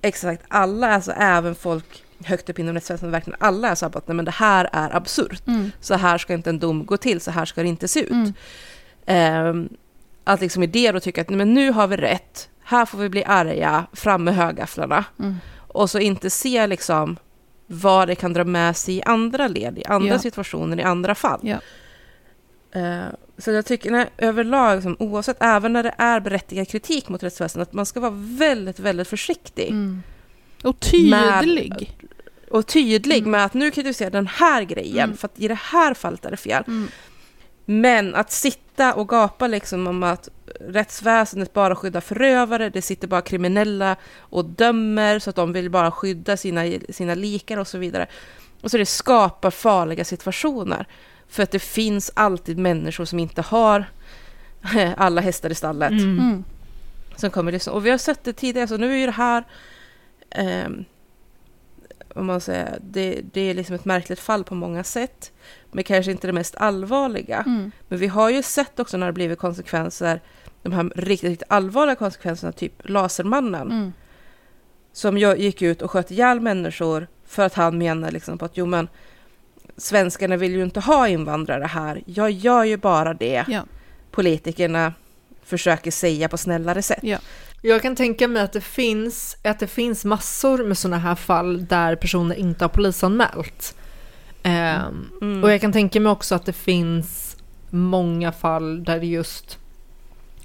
exakt alla, alltså även folk högt upp inom rättsväsendet, verkligen alla är så här på att nej men det här är absurt. Mm. Så här ska inte en dom gå till, så här ska det inte se ut. Mm. Ehm, att liksom i det då tycka att nej, men nu har vi rätt, här får vi bli arga, fram med högafflarna. Mm. Och så inte se liksom vad det kan dra med sig i andra led, i andra Ja. situationer, i andra fall. Ja. Eh, så jag tycker nej, överlag, liksom, oavsett, även när det är berättigad kritik mot rättsväsendet, att man ska vara väldigt, väldigt försiktig. Mm. Och tydlig. Och tydlig Mm. med att nu kritiserar den här grejen, Mm. för att i det här fallet är det fel. Mm. Men att sitta och gapa liksom om att rättsväsendet bara skyddar förövare, det sitter bara kriminella och dömer så att de vill bara skydda sina, sina likar och så vidare. Och så det skapar farliga situationer. För att det finns alltid människor som inte har alla hästar i stallet. Mm. Mm. Som kommer lyssna. Och vi har sett det tidigare, så nu är ju det här... ehm, om man säger, det, det är liksom ett märkligt fall på många sätt. Men kanske inte det mest allvarliga. Mm. Men vi har ju sett också när det blivit konsekvenser, de här riktigt, riktigt allvarliga konsekvenserna, typ Lasermannen, Mm. som gick ut och sköt ihjäl människor för att han menar liksom på att jo men svenskarna vill ju inte ha invandrare här, jag gör ju bara det Ja. politikerna försöker säga på snällare sätt. Ja. Jag kan tänka mig att det finns, att det finns massor med sådana här fall där personer inte har polisanmält. Ehm, Mm. Och jag kan tänka mig också att det finns många fall där det just,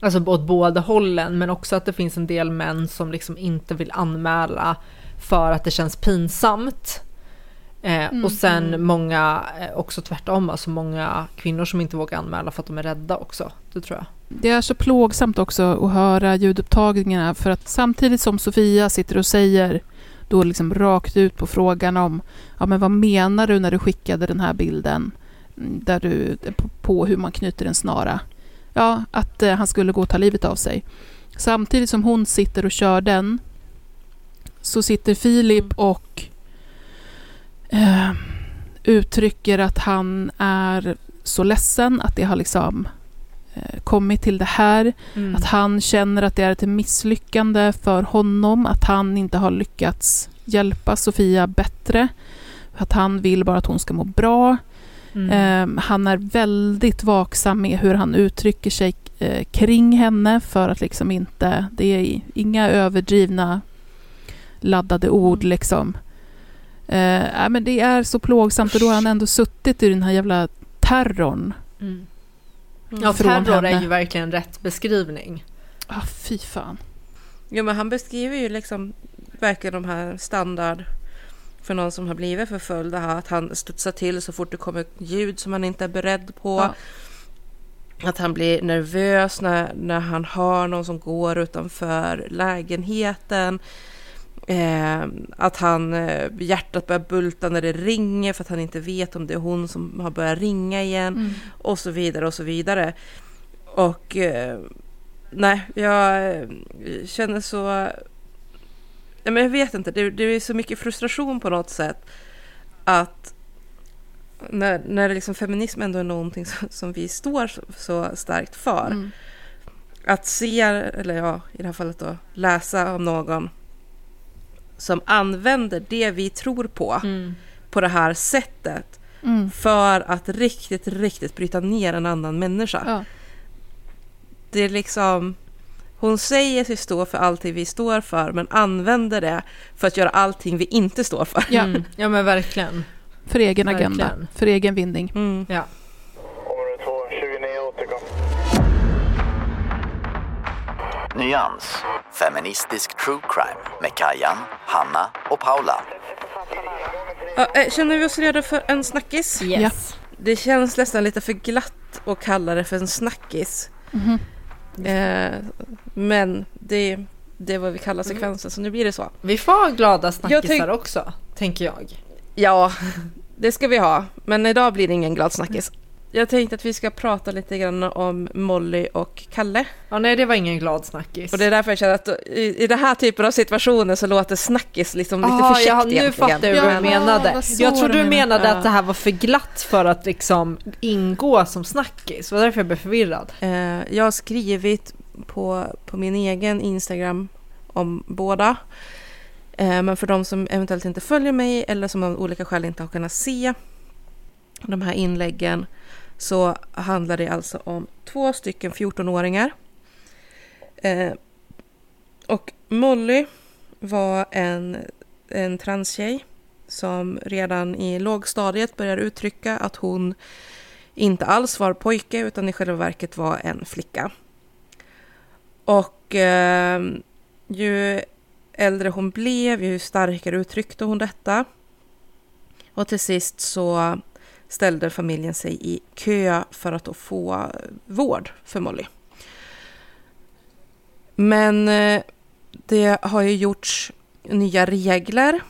alltså åt båda hållen, men också att det finns en del män som liksom inte vill anmäla för att det känns pinsamt. Eh, Mm, och sen mm. många, eh, också tvärtom, alltså många kvinnor som inte vågar anmäla för att de är rädda också. Det tror jag. Det är så plågsamt också att höra ljudupptagningarna för att samtidigt som Sofia sitter och säger då liksom rakt ut på frågan om ja, men vad menar du när du skickade den här bilden mm, där du, på, på hur man knyter en snara. Ja, att eh, han skulle gå och ta livet av sig. Samtidigt som hon sitter och kör den så sitter Filip och eh, uttrycker att han är så ledsen att det har liksom eh, kommit till det här. Mm. Att han känner att det är ett misslyckande för honom, att han inte har lyckats hjälpa Sofia bättre. Att han vill bara att hon ska må bra. Mm. Eh, han är väldigt vaksam med hur han uttrycker sig eh, kring henne för att liksom inte, det är inga överdrivna laddade ord liksom. Eh, ja, men det är så plågsamt och då har han ändå suttit i den här jävla terrorn. Mm. Ja, terror är henne. ju verkligen rätt beskrivning. Ah, fy fan. Jo, men han beskriver ju liksom verkligen de här standard för någon som har blivit förföljd. Det här att han studsar till så fort det kommer ljud som han inte är beredd på. Ja. Att han blir nervös när, när han hör någon som går utanför lägenheten. Eh, att han, eh, hjärtat börjar bulta när det ringer för att han inte vet om det är hon som har börjat ringa igen. Mm. Och så vidare och så vidare. Och eh, nej, jag eh, känner så... Nej, men jag vet inte, det, det är så mycket frustration på något sätt. Att när, när liksom feminism ändå är någonting som, som vi står så, så starkt för. Mm. Att se, eller ja, i det här fallet då, läsa om någon som använder det vi tror på på det här sättet Mm. för att riktigt, riktigt bryta ner en annan människa. Ja. Det är liksom... Hon säger sig stå för allting vi står för, men använder det för att göra allting vi inte står för. Ja, Mm. ja men verkligen. för egen agenda, Verkligen. för egen vinning. Mm. Ja. Område 2, 29 återkom. Nyans. Feministisk true crime med Kajan, Hanna och Paula. Ja, eh, känner vi oss redo för en snackis? Yes. Det känns nästan lite för glatt att kalla det för en snackis. Mhm. Eh, men det, det är vad vi kallar sekvensen, så nu blir det så. Vi får ha glada snackisar tänk- också, tänker jag. Ja, det ska vi ha. Men idag blir det ingen glad snackis. Jag tänkte att vi ska prata lite grann om Molly och Kalle. Ja, nej, det var ingen glad snackis. Och det är därför jag känner att i, i den här typen av situationer så låter snackis liksom lite Ah, för käckt ja, nu fattar jag vad du menade. Jag trodde du menade. att det här var för glatt för att liksom ingå som snackis. Det var därför jag blev förvirrad. Eh, jag har skrivit på, på min egen Instagram om båda. Eh, men för de som eventuellt inte följer mig eller som av olika skäl inte har kunnat se de här inläggen så handlar det alltså om två stycken 14-åringar. Eh, och Molly var en, en transtjej som redan i lågstadiet börjar uttrycka att hon inte alls var pojke utan i själva verket var en flicka. Och eh, ju äldre hon blev, ju starkare uttryckte hon detta. Och till sist så ställde familjen sig i kö för att få vård för Molly. Men eh, det har ju gjorts nya regler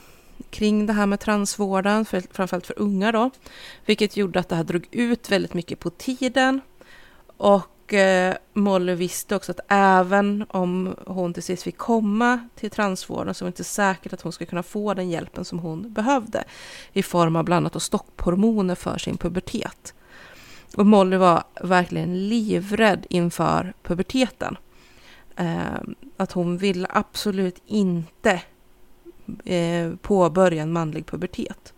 kring det här med transvården, för, framförallt för unga då, vilket gjorde att det här drog ut väldigt mycket på tiden. Och eh, Molly visste också att även om hon till sist fick komma till transvården så var det inte säkert att hon skulle kunna få den hjälpen som hon behövde i form av bland annat stopphormoner för sin pubertet. Och Molly var verkligen livrädd inför puberteten. Eh, att hon ville absolut inte eh, påbörja en manlig pubertet.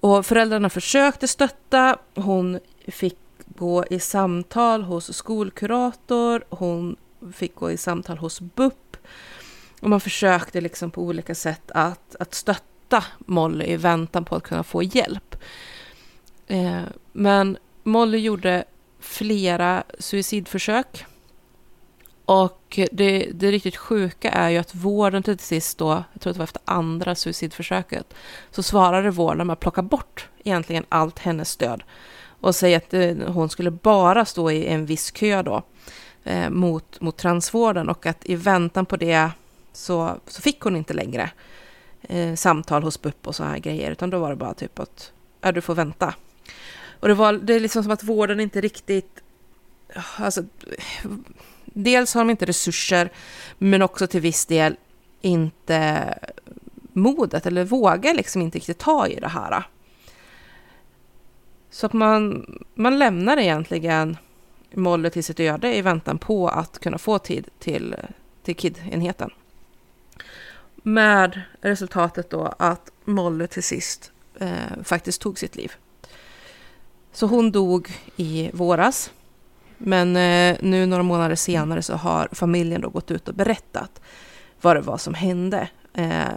Och föräldrarna försökte stötta. Hon fick gå i samtal hos skolkurator. Hon fick gå i samtal hos BUP. Och man försökte liksom på olika sätt att, att stötta Molly i väntan på att kunna få hjälp. Eh, men Molly gjorde flera suicidförsök. Och det, det riktigt sjuka är ju att vården till sist då, jag tror att det var efter andra suicidförsöket, så svarade vården med att plocka bort egentligen allt hennes stöd och säga att eh, hon skulle bara stå i en viss kö då eh, mot, mot transvården och att i väntan på det så, så fick hon inte längre eh, samtal hos BUP och så här grejer, utan då var det bara typ att ja, du får vänta. Och det, var, det är liksom som att vården inte riktigt, alltså, dels har de inte resurser, men också till viss del inte modet eller vågar liksom inte riktigt ta i det här. Så att man, man lämnar egentligen Molly till sitt öde i väntan på att kunna få tid till, till KID-enheten. Med resultatet då att Molly till sist eh, faktiskt tog sitt liv. Så hon dog i våras. Men eh, nu några månader senare så har familjen då gått ut och berättat vad det var som hände. Eh,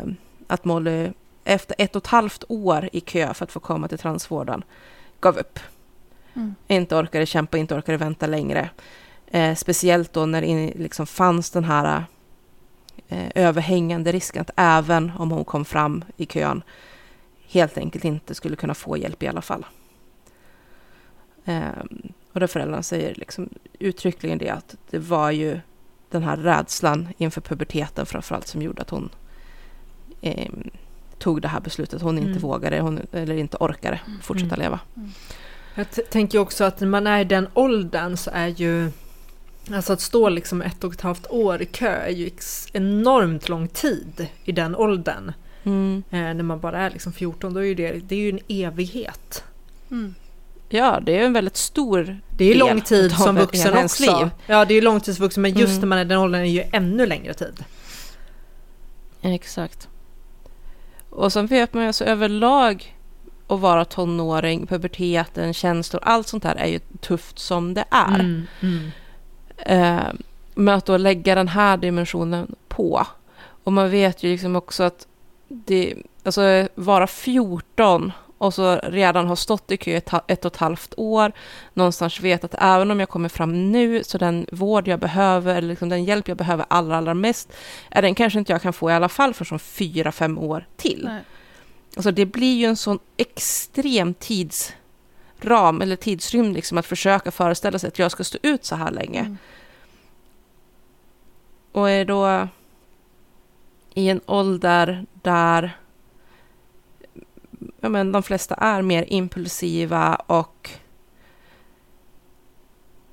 att Molly efter ett och ett halvt år i kö för att få komma till transvården gav upp. Mm. Inte orkade kämpa, inte orkade vänta längre. Eh, speciellt då när det liksom fanns den här eh, överhängande risken att även om hon kom fram i kön helt enkelt inte skulle kunna få hjälp i alla fall. Eh, och där föräldrarna säger liksom uttryckligen det att det var ju den här rädslan inför puberteten framförallt som gjorde att hon eh, tog det här beslutet. Hon inte Mm. vågade hon, eller inte orkade fortsätta Mm. leva. Jag t- tänker också att när man är i den åldern så är ju Alltså att stå liksom ett och ett halvt år i kö är ju enormt lång tid i den åldern. Mm. Eh, när man bara är liksom 14, då är ju det, det är ju en evighet. Mm. Ja, det är en väldigt stor Det är ju del lång tid som vuxen också. liv. Ja, det är ju lång tid som vuxen, men just Mm. när man är i den åldern är det ju ännu längre tid. Exakt. Och sen vet man ju alltså överlag att vara tonåring, puberteten, känslor, allt sånt där är ju tufft som det är. Mm, mm. Eh, men att då lägga den här dimensionen på. Och man vet ju liksom också att det, alltså vara 14 och så redan har stått i kö ett, ett och ett halvt år, någonstans vet att även om jag kommer fram nu, så den vård jag behöver, eller liksom den hjälp jag behöver allra, allra mest, är den kanske inte jag kan få i alla fall för som fyra, fem år till. Nej. Alltså det blir ju en sån extrem tidsram, eller tidsrymd, liksom att försöka föreställa sig att jag ska stå ut så här länge. Mm. Och är då i en ålder där ja, men de flesta är mer impulsiva och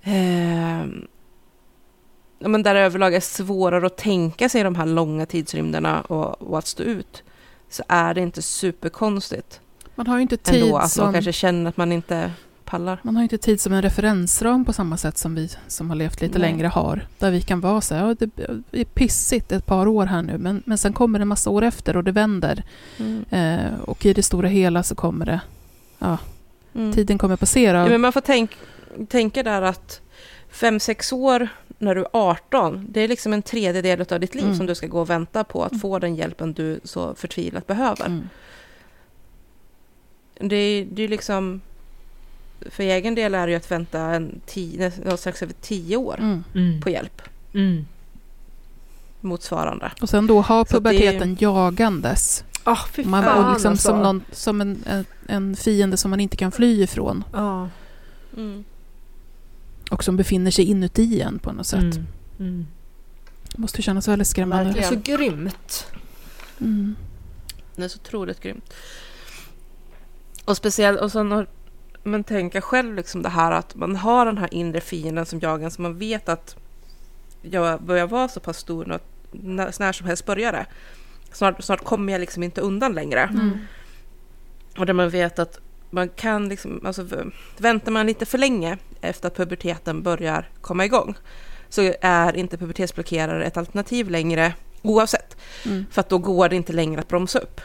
eh, ja, men där överlag är svårare att tänka sig de här långa tidsrymderna och, och att stå ut, så är det inte superkonstigt. Man har ju inte tid ändå, att som... man kanske känner att man inte pallar. Man har inte tid som en referensram på samma sätt som vi som har levt lite Nej. längre har. Där vi kan vara så här, ja, det är pissigt ett par år här nu, men, men sen kommer det en massa år efter och det vänder. Mm. Eh, och i det stora hela så kommer det, ja, Mm. tiden kommer passera. Ja, men man får tänk, tänka där att fem sex år när du är 18, det är liksom en tredjedel av ditt liv Mm. som du ska gå och vänta på att Mm. få den hjälpen du så förtvivlat behöver. Mm. Det, det är liksom... För egen del är det ju att vänta en tio, strax över tio år Mm. Mm. på hjälp Mm. motsvarande. Och sen då ha att det puberteten jagandes. Ah, fy Man, fan och liksom alltså. som, någon, som en, en, en fiende som man inte kan fly ifrån. Ja. Och som befinner sig inuti en på något sätt. Mm. Mm. Måste kännas väldigt Det skrämmande. är så grymt. Mm. Det är så otroligt grymt. Och speciellt, och sen har, men tänka själv liksom det här att man har den här inre fienden som jagar så man vet att jag börjar vara så pass stor att när, när som helst börjar det. Snart, snart kommer jag liksom inte undan längre. Mm. Och där man vet att man kan liksom, alltså väntar man lite för länge efter att puberteten börjar komma igång så är inte pubertetsblockerare ett alternativ längre oavsett. Mm. För att då går det inte längre att bromsa upp.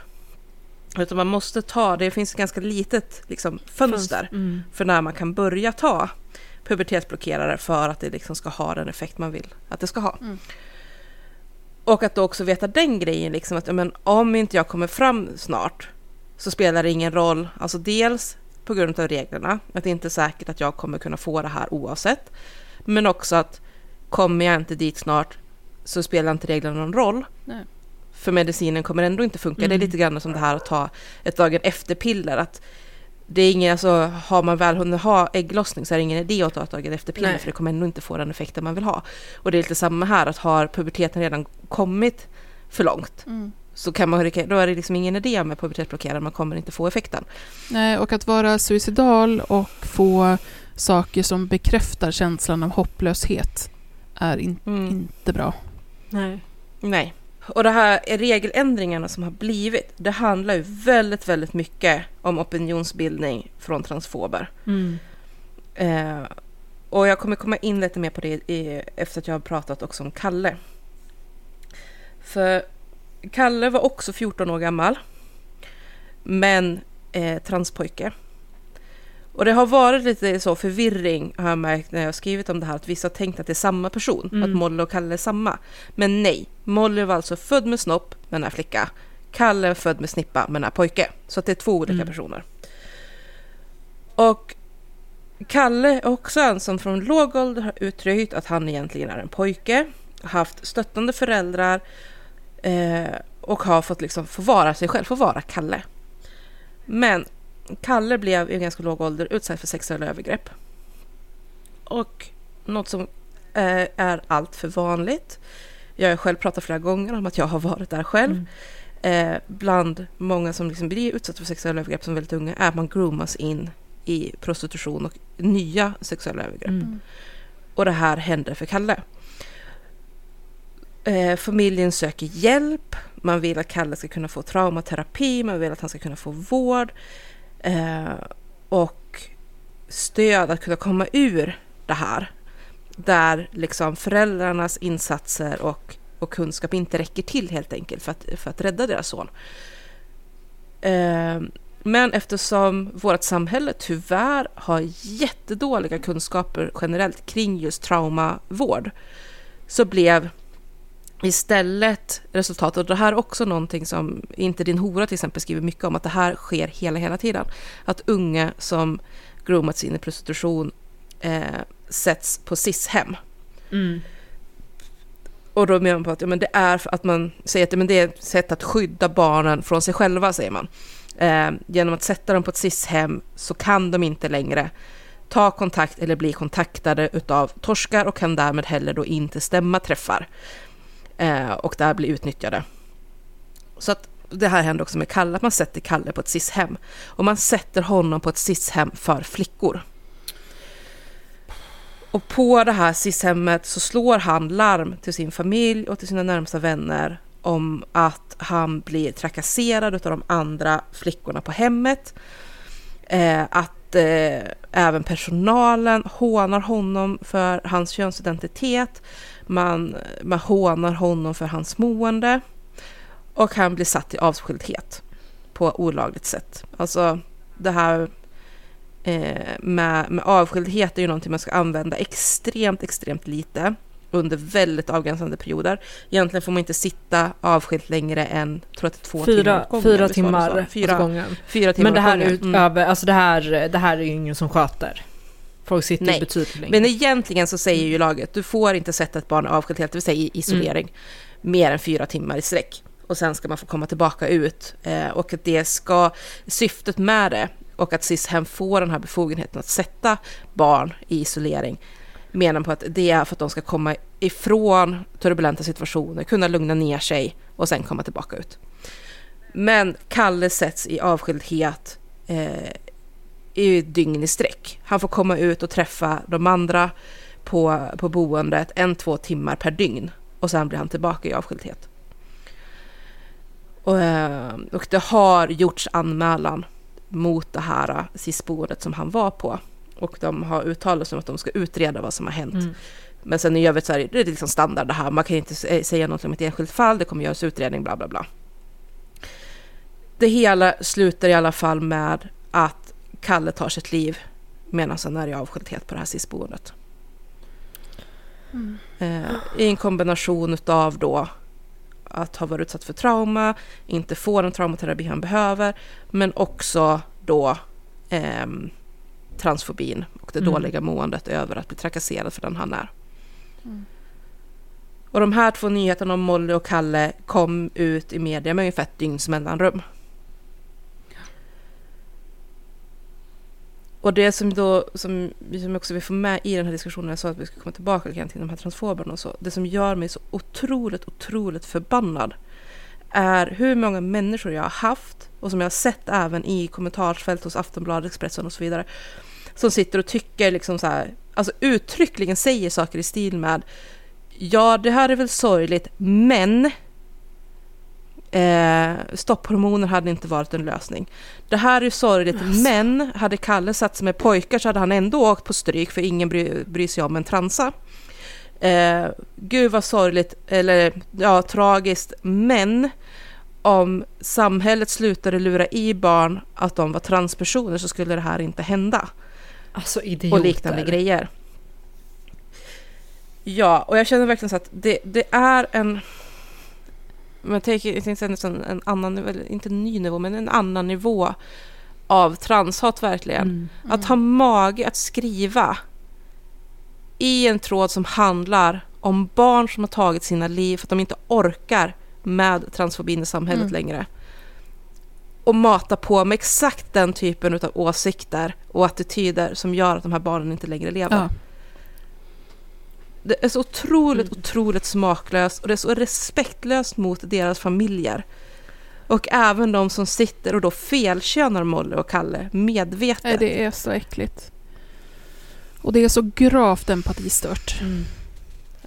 Utan man måste ta, det finns ett ganska litet liksom, fönster Mm. för när man kan börja ta pubertetsblockerare för att det liksom ska ha den effekt man vill att det ska ha. Mm. Och att då också veta den grejen, liksom att men, om inte jag kommer fram snart så spelar det ingen roll, alltså dels på grund av reglerna, att det inte är säkert att jag kommer kunna få det här oavsett, men också att kommer jag inte dit snart så spelar inte reglerna någon roll. Nej. För medicinen kommer ändå inte funka. Mm. Det är lite grann som det här att ta ett dagen efter-piller. Att det är ingen, alltså, har man väl hunnit ha ägglossning så är det ingen idé att ta ett dagen efter-piller för det kommer ändå inte få den effekten man vill ha. Och det är lite samma här, att har puberteten redan kommit för långt Mm. så kan man, då är det liksom ingen idé med pubertetsblockerare, man kommer inte få effekten. Nej, och att vara suicidal och få saker som bekräftar känslan av hopplöshet är in, Mm. inte bra. Nej. Nej. Och det här regeländringarna som har blivit, det handlar ju väldigt, väldigt mycket om opinionsbildning från transfober. Mm. Eh, och jag kommer komma in lite mer på det i, efter att jag har pratat också om Kalle. För Kalle var också 14 år gammal, men eh, transpojke. Och det har varit lite så förvirring har jag märkt när jag har skrivit om det här, att vissa har tänkt att det är samma person, Mm. att Molly och Kalle är samma. Men nej, Molly var alltså född med snopp men är flicka. Kalle är född med snippa men är pojke. Så att det är två olika Mm. personer. Och Kalle är också en som från låg ålder har uttryckt att han egentligen är en pojke, haft stöttande föräldrar eh, och har fått liksom få vara sig själv, få vara Kalle. Men Kalle blev i ganska låg ålder utsatt för sexuella övergrepp. Och något som eh, är allt för vanligt. Jag har själv pratat flera gånger om att jag har varit där själv. Mm. Eh, bland många som liksom blir utsatta för sexuella övergrepp som väldigt unga är att man groomas in i prostitution och nya sexuella övergrepp. Mm. Och det här händer för Kalle. Eh, familjen söker hjälp. Man vill att Kalle ska kunna få traumaterapi. Man vill att han ska kunna få vård. Eh, och stöd att kunna komma ur det här. Där liksom föräldrarnas insatser och, och kunskap inte räcker till helt enkelt för att, för att rädda deras son. Eh, men eftersom vårt samhälle tyvärr har jättedåliga kunskaper generellt kring just traumavård så blev istället resultatet, och det här är också någonting som inte din hora till exempel skriver mycket om, att det här sker hela, hela tiden. Att unga som groomats in i prostitution eh, sätts på SIS-hem. Mm. Och då menar man på att ja, men det är att man säger att ja, men det är ett sätt att skydda barnen från sig själva, säger man. Eh, genom att sätta dem på ett SIS-hem så kan de inte längre ta kontakt eller bli kontaktade utav torskar och kan därmed heller då inte stämma träffar. Eh, och där blir utnyttjade. Så att det här händer också med Kalle, att man sätter Kalle på ett SIS-hem. Och man sätter honom på ett SIS-hem för flickor. Och på det här SIS-hemmet så slår han larm till sin familj och till sina närmsta vänner om att han blir trakasserad av de andra flickorna på hemmet. Eh, att eh, även personalen hånar honom för hans könsidentitet. Man, man hånar honom för hans mående. Och han blir satt i avskildhet på olagligt sätt. Alltså det här eh, med, med avskildhet är ju någonting man ska använda extremt, extremt lite under väldigt avgränsande perioder. Egentligen får man inte sitta avskilt längre än tror att två fyra, timmar åt gången. Fyra visst var det så? timmar fyra, åt gången. fyra timmar Men det här, gången. Mm. över, alltså det, här, det här är ju ingen som sköter. Folk sitter Nej, betydligt längre. Men egentligen så säger ju laget, du får inte sätta ett barn avskilt helt, det vill säga i isolering, mer än fyra timmar i sträck. Och sen ska man få komma tillbaka ut. Eh, och att det ska, syftet med det, och att SIS-hem får den här befogenheten att sätta barn i isolering, menar på att det är för att de ska komma ifrån turbulenta situationer, kunna lugna ner sig och sen komma tillbaka ut. Men Kalle sätts i avskildhet eh, i ett dygn i sträck. Han får komma ut och träffa de andra på, på boendet en, två timmar per dygn och sen blir han tillbaka i avskildhet. Och, eh, och det har gjorts anmälan mot det här SIS-boendet som han var på. Och de har uttalat sig om att de ska utreda vad som har hänt. Mm. Men sen i övrigt så är det, liksom standard det här. Man kan inte sä- säga något om ett enskilt fall, det kommer göras utredning, bla bla bla. Det hela slutar i alla fall med att Kalle tar sitt liv medan han är i avskildhet på det här SIS-boendet. Eh, I en kombination av då att ha varit utsatt för trauma, inte få den traumaterapi han behöver, men också då ehm, transfobin och det Mm. dåliga måendet över att bli trakasserad för den han är. Och de här två nyheterna om Molly och Kalle kom ut i media med ungefär ett dygns mellanrum. Och det som då, som vi som också vill få med i den här diskussionen, jag sa att vi ska komma tillbaka till de här transfoberna och så. Det som gör mig så otroligt, otroligt förbannad är hur många människor jag har haft och som jag har sett även i kommentarsfält hos Aftonbladet, Expressen och så vidare. Som sitter och tycker liksom så här, alltså uttryckligen säger saker i stil med Ja, det här är väl sorgligt, men eh, stopphormoner hade inte varit en lösning. Det här är ju sorgligt, men hade Kalle satt sig med pojkar så hade han ändå åkt på stryk för ingen bry, bryr sig om en transa. Eh, gud vad sorgligt, eller ja, tragiskt, men om samhället slutade lura i barn att de var transpersoner så skulle det här inte hända Alltså idioter. och liknande grejer. Ja, och jag känner verkligen så att det, det är en... Jag tänkte säga nästan en annan, eller inte en ny nivå, men en annan nivå av transhat verkligen. Mm. Att ha mage att skriva i en tråd som handlar om barn som har tagit sina liv för att de inte orkar med transfobin i samhället Mm. längre. Och mata på med exakt den typen av åsikter och attityder som gör att de här barnen inte längre lever. Ja. Det är så otroligt, Mm. otroligt smaklöst och det är så respektlöst mot deras familjer. Och även de som sitter och då felkönar Molly och Kalle medvetet. Nej, det är så äckligt. Och det är så gravt empatistört. Mm.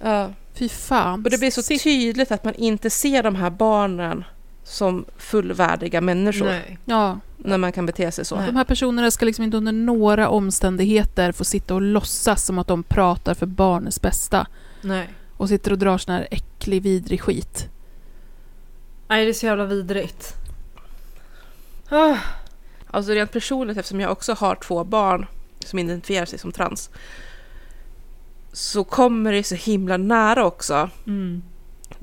Ja. Fy fan. Och det blir så tydligt att man inte ser de här barnen som fullvärdiga människor Nej. Ja, när man kan bete sig så. Nej. de här personerna ska liksom inte under några omständigheter få sitta och låtsas som att de pratar för barnets bästa. Nej. Och sitter och drar sån här äcklig, vidrig skit. Nej, det är så jävla vidrigt. Ah. Alltså rent personligt, eftersom jag också har två barn som identifierar sig som trans, så kommer det så himla nära också Mm.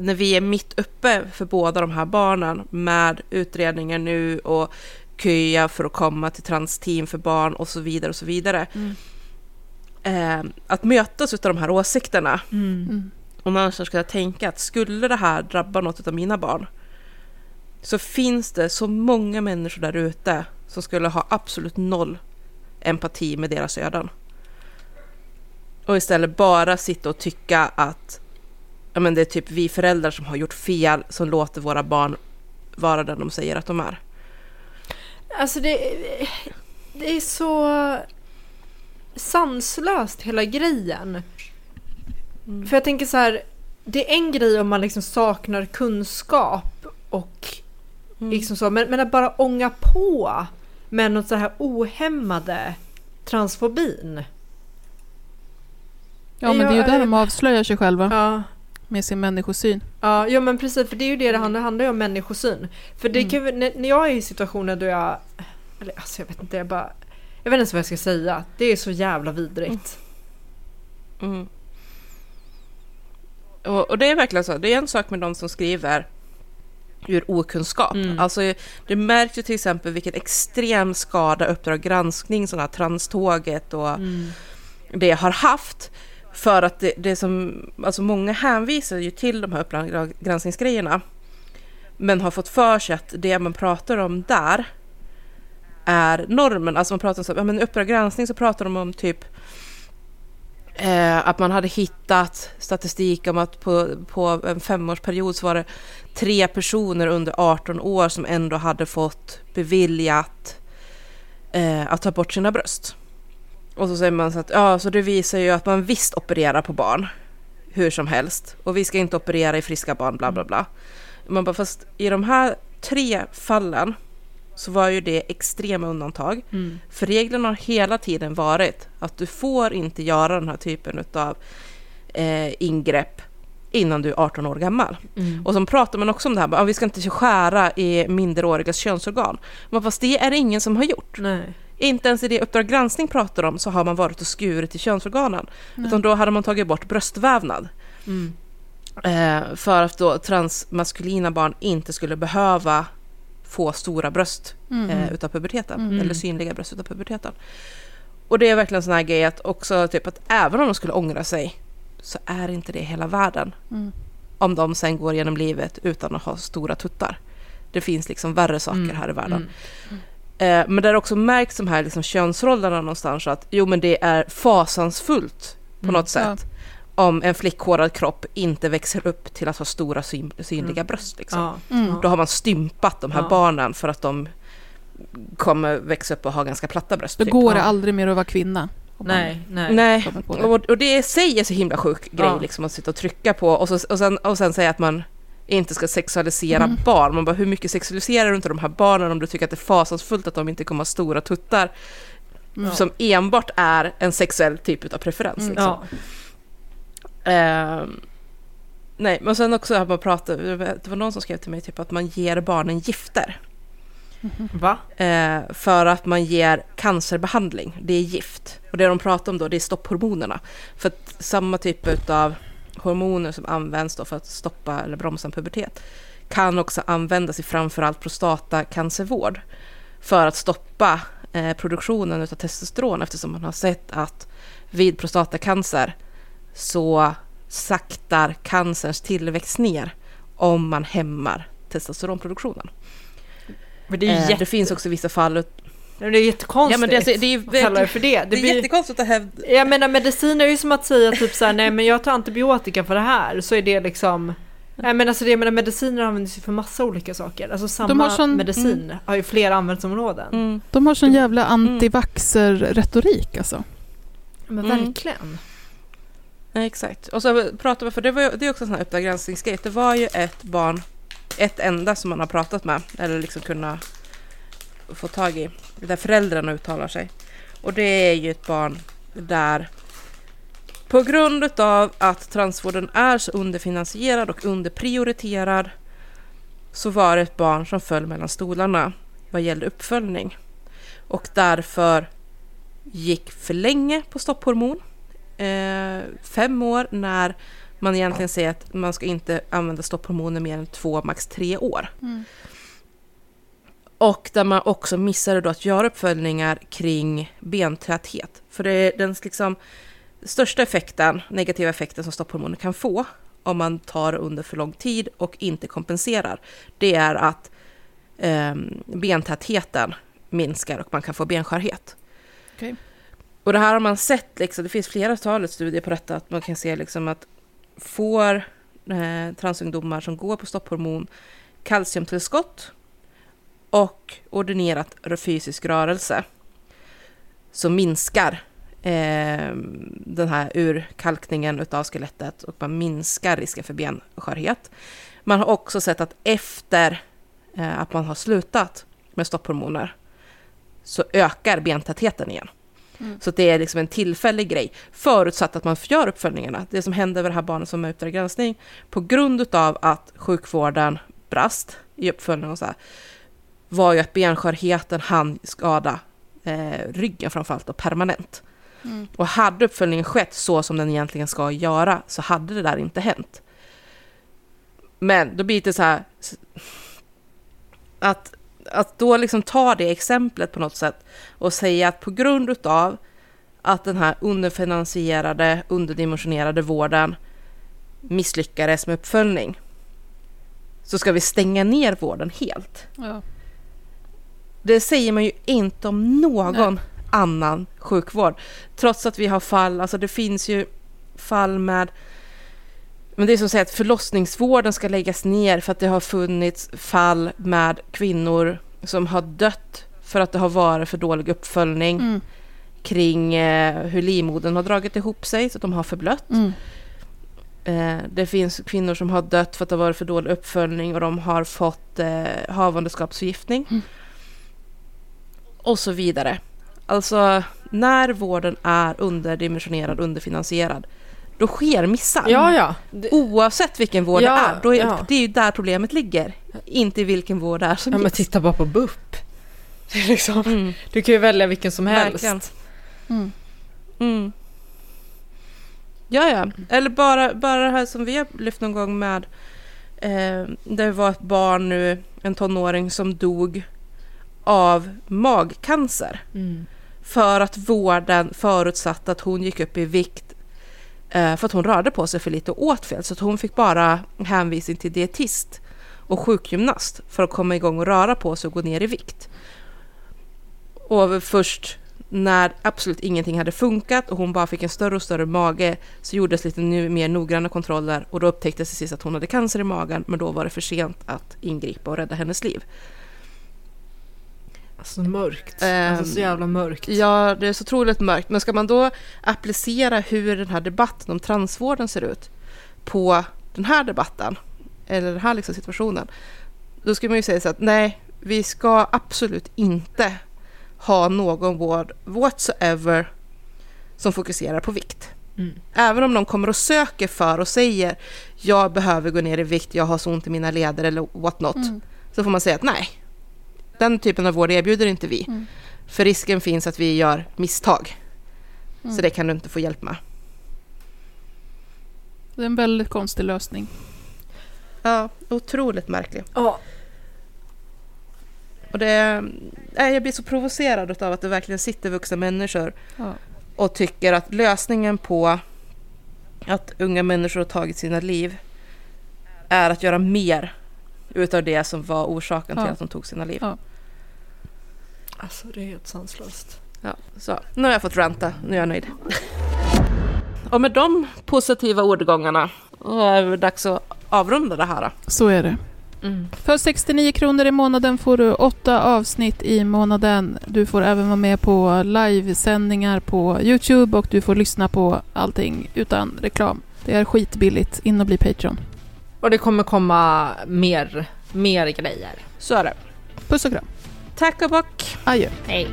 När vi är mitt uppe för båda de här barnen med utredningar nu och köa för att komma till transteam för barn och så vidare och så vidare. Mm. Eh, att mötas av de här åsikterna Mm. Mm. och någonstans ska jag tänka att skulle det här drabba något av mina barn så finns det så många människor där ute som skulle ha absolut noll empati med deras öden. Och istället bara sitta och tycka att ja, men det är typ vi föräldrar som har gjort fel som låter våra barn vara den de säger att de är. Alltså det, det är så sanslöst hela grejen. Mm. För jag tänker så här, det är en grej om man liksom saknar kunskap och Mm. liksom så, men, men att bara ånga på med något så här ohämmade transfobin. Ja, men det är ju där de avslöjar sig själva Ja, med sin människosyn. ja, ja men precis, för det är ju det det handlar, det handlar om människosyn. För det Mm. kan, när, när jag är i situationer då jag, eller alltså jag vet inte, jag bara, jag vet inte ens vad jag ska säga. Det är så jävla vidrigt. Mm. Och, och det är verkligen så, det är en sak med de som skriver ur okunskap. Mm. Alltså det märks ju till exempel vilken extrem skada Uppdrag granskning, sådana här tranståget och Mm. det har haft. För att det, det som, alltså många hänvisar ju till de här Uppdrag granskningsgrejerna. Men har fått för sig att det man pratar om där är normen. Alltså man pratar om så, ja, men i Uppdrag granskning så pratar de om typ eh, att man hade hittat statistik om att på, på en femårsperiod så var det tre personer under 18 år som ändå hade fått beviljat eh, att ta bort sina bröst. Och så säger man så att ja, så det visar ju att man visst opererar på barn hur som helst och vi ska inte operera i friska barn, bla bla bla. Man bara, fast i de här tre fallen så var ju det extrema undantag. Mm. För reglerna har hela tiden varit att du får inte göra den här typen av eh, ingrepp innan du är 18 år gammal. Mm. Och så pratar man också om det här, bara, "Ah, vi ska inte skära i minderårigas könsorgan. Men fast det är det ingen som har gjort. Nej. Inte ens i det Uppdrag granskning pratar om så har man varit och skurit i könsorganen. Utan då hade man tagit bort bröstvävnad. Mm. Eh, för att då transmaskulina barn inte skulle behöva få stora bröst Mm. eh, utav puberteten. Mm. Eller synliga bröst utav puberteten. Och det är verkligen en sån här grej att också typ att även om de skulle ångra sig så är inte det hela världen. Mm. Om de sen går genom livet utan att ha stora tuttar. Det finns liksom värre saker Mm. här i världen. Mm. Eh, men där också märks de här liksom könsrollerna någonstans att jo men det är fasansfullt på Mm. något sätt. Om en flickhårad kropp inte växer upp till att ha stora syn, synliga bröst. Liksom. Ja. Mm. Då har man stympat de här Ja. barnen för att de kommer växa upp och ha ganska platta bröst. Då typ. går det Ja. aldrig mer att vara kvinna. Nej, nej. Nej, och, och det är så himla sjuk grej Ja. liksom att sitta och trycka på och, så, och, sen, och sen säga att man inte ska sexualisera Mm. barn. Man bara, hur mycket sexualiserar du inte de här barnen om du tycker att det är fasansfullt att de inte kommer ha stora tuttar Mm. som enbart är en sexuell typ av preferens. Mm. Liksom. Ja. Ehm, nej, men sen också har man pratat, det var någon som skrev till mig typ att man ger barnen gifter. Va? Eh, för att man ger cancerbehandling, det är gift. Och det de pratar om då, det är stopphormonerna. För att samma typ av hormoner som används för att stoppa eller bromsa en pubertet kan också användas i framförallt prostatacancervård för att stoppa eh, produktionen av testosteron eftersom man har sett att vid prostatacancer så saktar cancerns tillväxt ner om man hämmar testosteronproduktionen. Det ju Eh, jätte... det finns också vissa fall det är jättekonstigt. Ja, men det, är- det är Vad kallar du för det? Det, är blir- jättekonstigt att hävda... Jag menar medicin är ju som att säga typ såhär, nej men jag tar antibiotika för det här, så är det liksom Nej men alltså det, jag menar mediciner används ju för massa olika saker. Alltså samma har sån- medicin har ju flera användningsområden. Mm. De har sån jävla antivaxer-retorik alltså. Men Mm. verkligen. Nej, exakt. Och så pratar vi, för det, var ju, det är också en sån här Uppdrag granskningsgrej. Det var ju ett barn, ett enda som man har pratat med, eller liksom kunnat få tag i, där föräldrarna uttalar sig. Och det är ju ett barn där på grund av att transvården är så underfinansierad och underprioriterad så var det ett barn som föll mellan stolarna vad gällde uppföljning. Och därför gick för länge på stopphormon. Eh, fem år när man egentligen säger att man ska inte använda stopphormoner mer än två, max tre år. Mm. Och där man också missade då att göra uppföljningar kring bentäthet. För det är den liksom största effekten, negativa effekten som stopphormoner kan få om man tar under för lång tid och inte kompenserar, det är att eh, bentätheten minskar och man kan få benskörhet. Okej. Och det här har man sett, liksom, det finns flera talet studier på detta, att man kan se liksom att får eh, transungdomar som går på stopphormon kalciumtillskott och ordinerat fysisk rörelse som minskar eh, den här urkalkningen av skelettet och man minskar risken för benskörhet. Man har också sett att efter eh, att man har slutat med stopphormoner så ökar bentätheten igen. Mm. Så det är liksom en tillfällig grej, förutsatt att man gör uppföljningarna. Det som hände med det här barnet som var ute granskning, på grund av att sjukvården brast i uppföljningen och så här, var ju att benskörheten hann skada eh, ryggen framförallt och permanent. Mm. Och hade uppföljningen skett så som den egentligen ska göra så hade det där inte hänt. Men då blir det så här att, att då liksom ta det exemplet på något sätt och säga att på grund av att den här underfinansierade, underdimensionerade vården misslyckades med uppföljning så ska vi stänga ner vården helt. Ja. Det säger man ju inte om någon Nej. annan sjukvård. Trots att vi har fall, alltså det finns ju fall med men det är som att säga att förlossningsvården ska läggas ner för att det har funnits fall med kvinnor som har dött för att det har varit för dålig uppföljning mm. kring eh, hur livmodern har dragit ihop sig så att de har förblött. Mm. Eh, det finns kvinnor som har dött för att det har varit för dålig uppföljning och de har fått eh, havandeskapsförgiftning. Mm. Och så vidare. Alltså, när vården är underdimensionerad, underfinansierad, då sker missar. Ja, ja. Oavsett vilken vård ja, det är. Då är ja. Det är ju där problemet ligger. Inte i vilken vård det är som Ja, men titta bara på BUP. liksom, mm. Du kan ju välja vilken som helst. Mm. Mm. Ja, ja. Eller bara, bara det här som vi har lyft någon gång med. Eh, det var ett barn nu, en tonåring som dog av magcancer. Mm. För att vården förutsatte att hon gick upp i vikt eh, för att hon rörde på sig för lite och åt fel. Så att hon fick bara hänvisning till dietist och sjukgymnast för att komma igång och röra på sig och gå ner i vikt. Och först när absolut ingenting hade funkat och hon bara fick en större och större mage så gjordes lite mer noggranna kontroller och då upptäcktes till sist att hon hade cancer i magen men då var det för sent att ingripa och rädda hennes liv. Alltså mörkt. Um, alltså så jävla mörkt. Ja, det är så otroligt mörkt. Men ska man då applicera hur den här debatten om transvården ser ut på den här debatten, eller den här liksom situationen, då skulle man ju säga så att nej, vi ska absolut inte ha någon vård whatsoever som fokuserar på vikt. Mm. Även om de kommer och söker för och säger jag behöver gå ner i vikt, jag har så ont i mina leder eller what not, mm. så får man säga att nej, den typen av vård erbjuder inte vi. Mm. För risken finns att vi gör misstag. Mm. Så det kan du inte få hjälp med. Det är en väldigt konstig lösning. Ja, otroligt märklig. Ja. Och det, jag blir så provocerad av att det verkligen sitter vuxna människor ja. och tycker att lösningen på att unga människor har tagit sina liv är att göra mer utav det som var orsaken ja. till att de tog sina liv. Ja. Alltså det är helt sanslöst. Ja, så nu har jag fått ranta, nu är jag nöjd. Och med de positiva ordgångarna är det dags att avrunda det här. Så är det. Mm. För 69 kronor i månaden får du åtta avsnitt i månaden. Du får även vara med på livesändningar på Youtube och du får lyssna på allting utan reklam. Det är skitbilligt. In och bli Patreon. Och det kommer komma mer, mer grejer. Så är det. Puss och kram. Tack och bock. Adjö. Hej.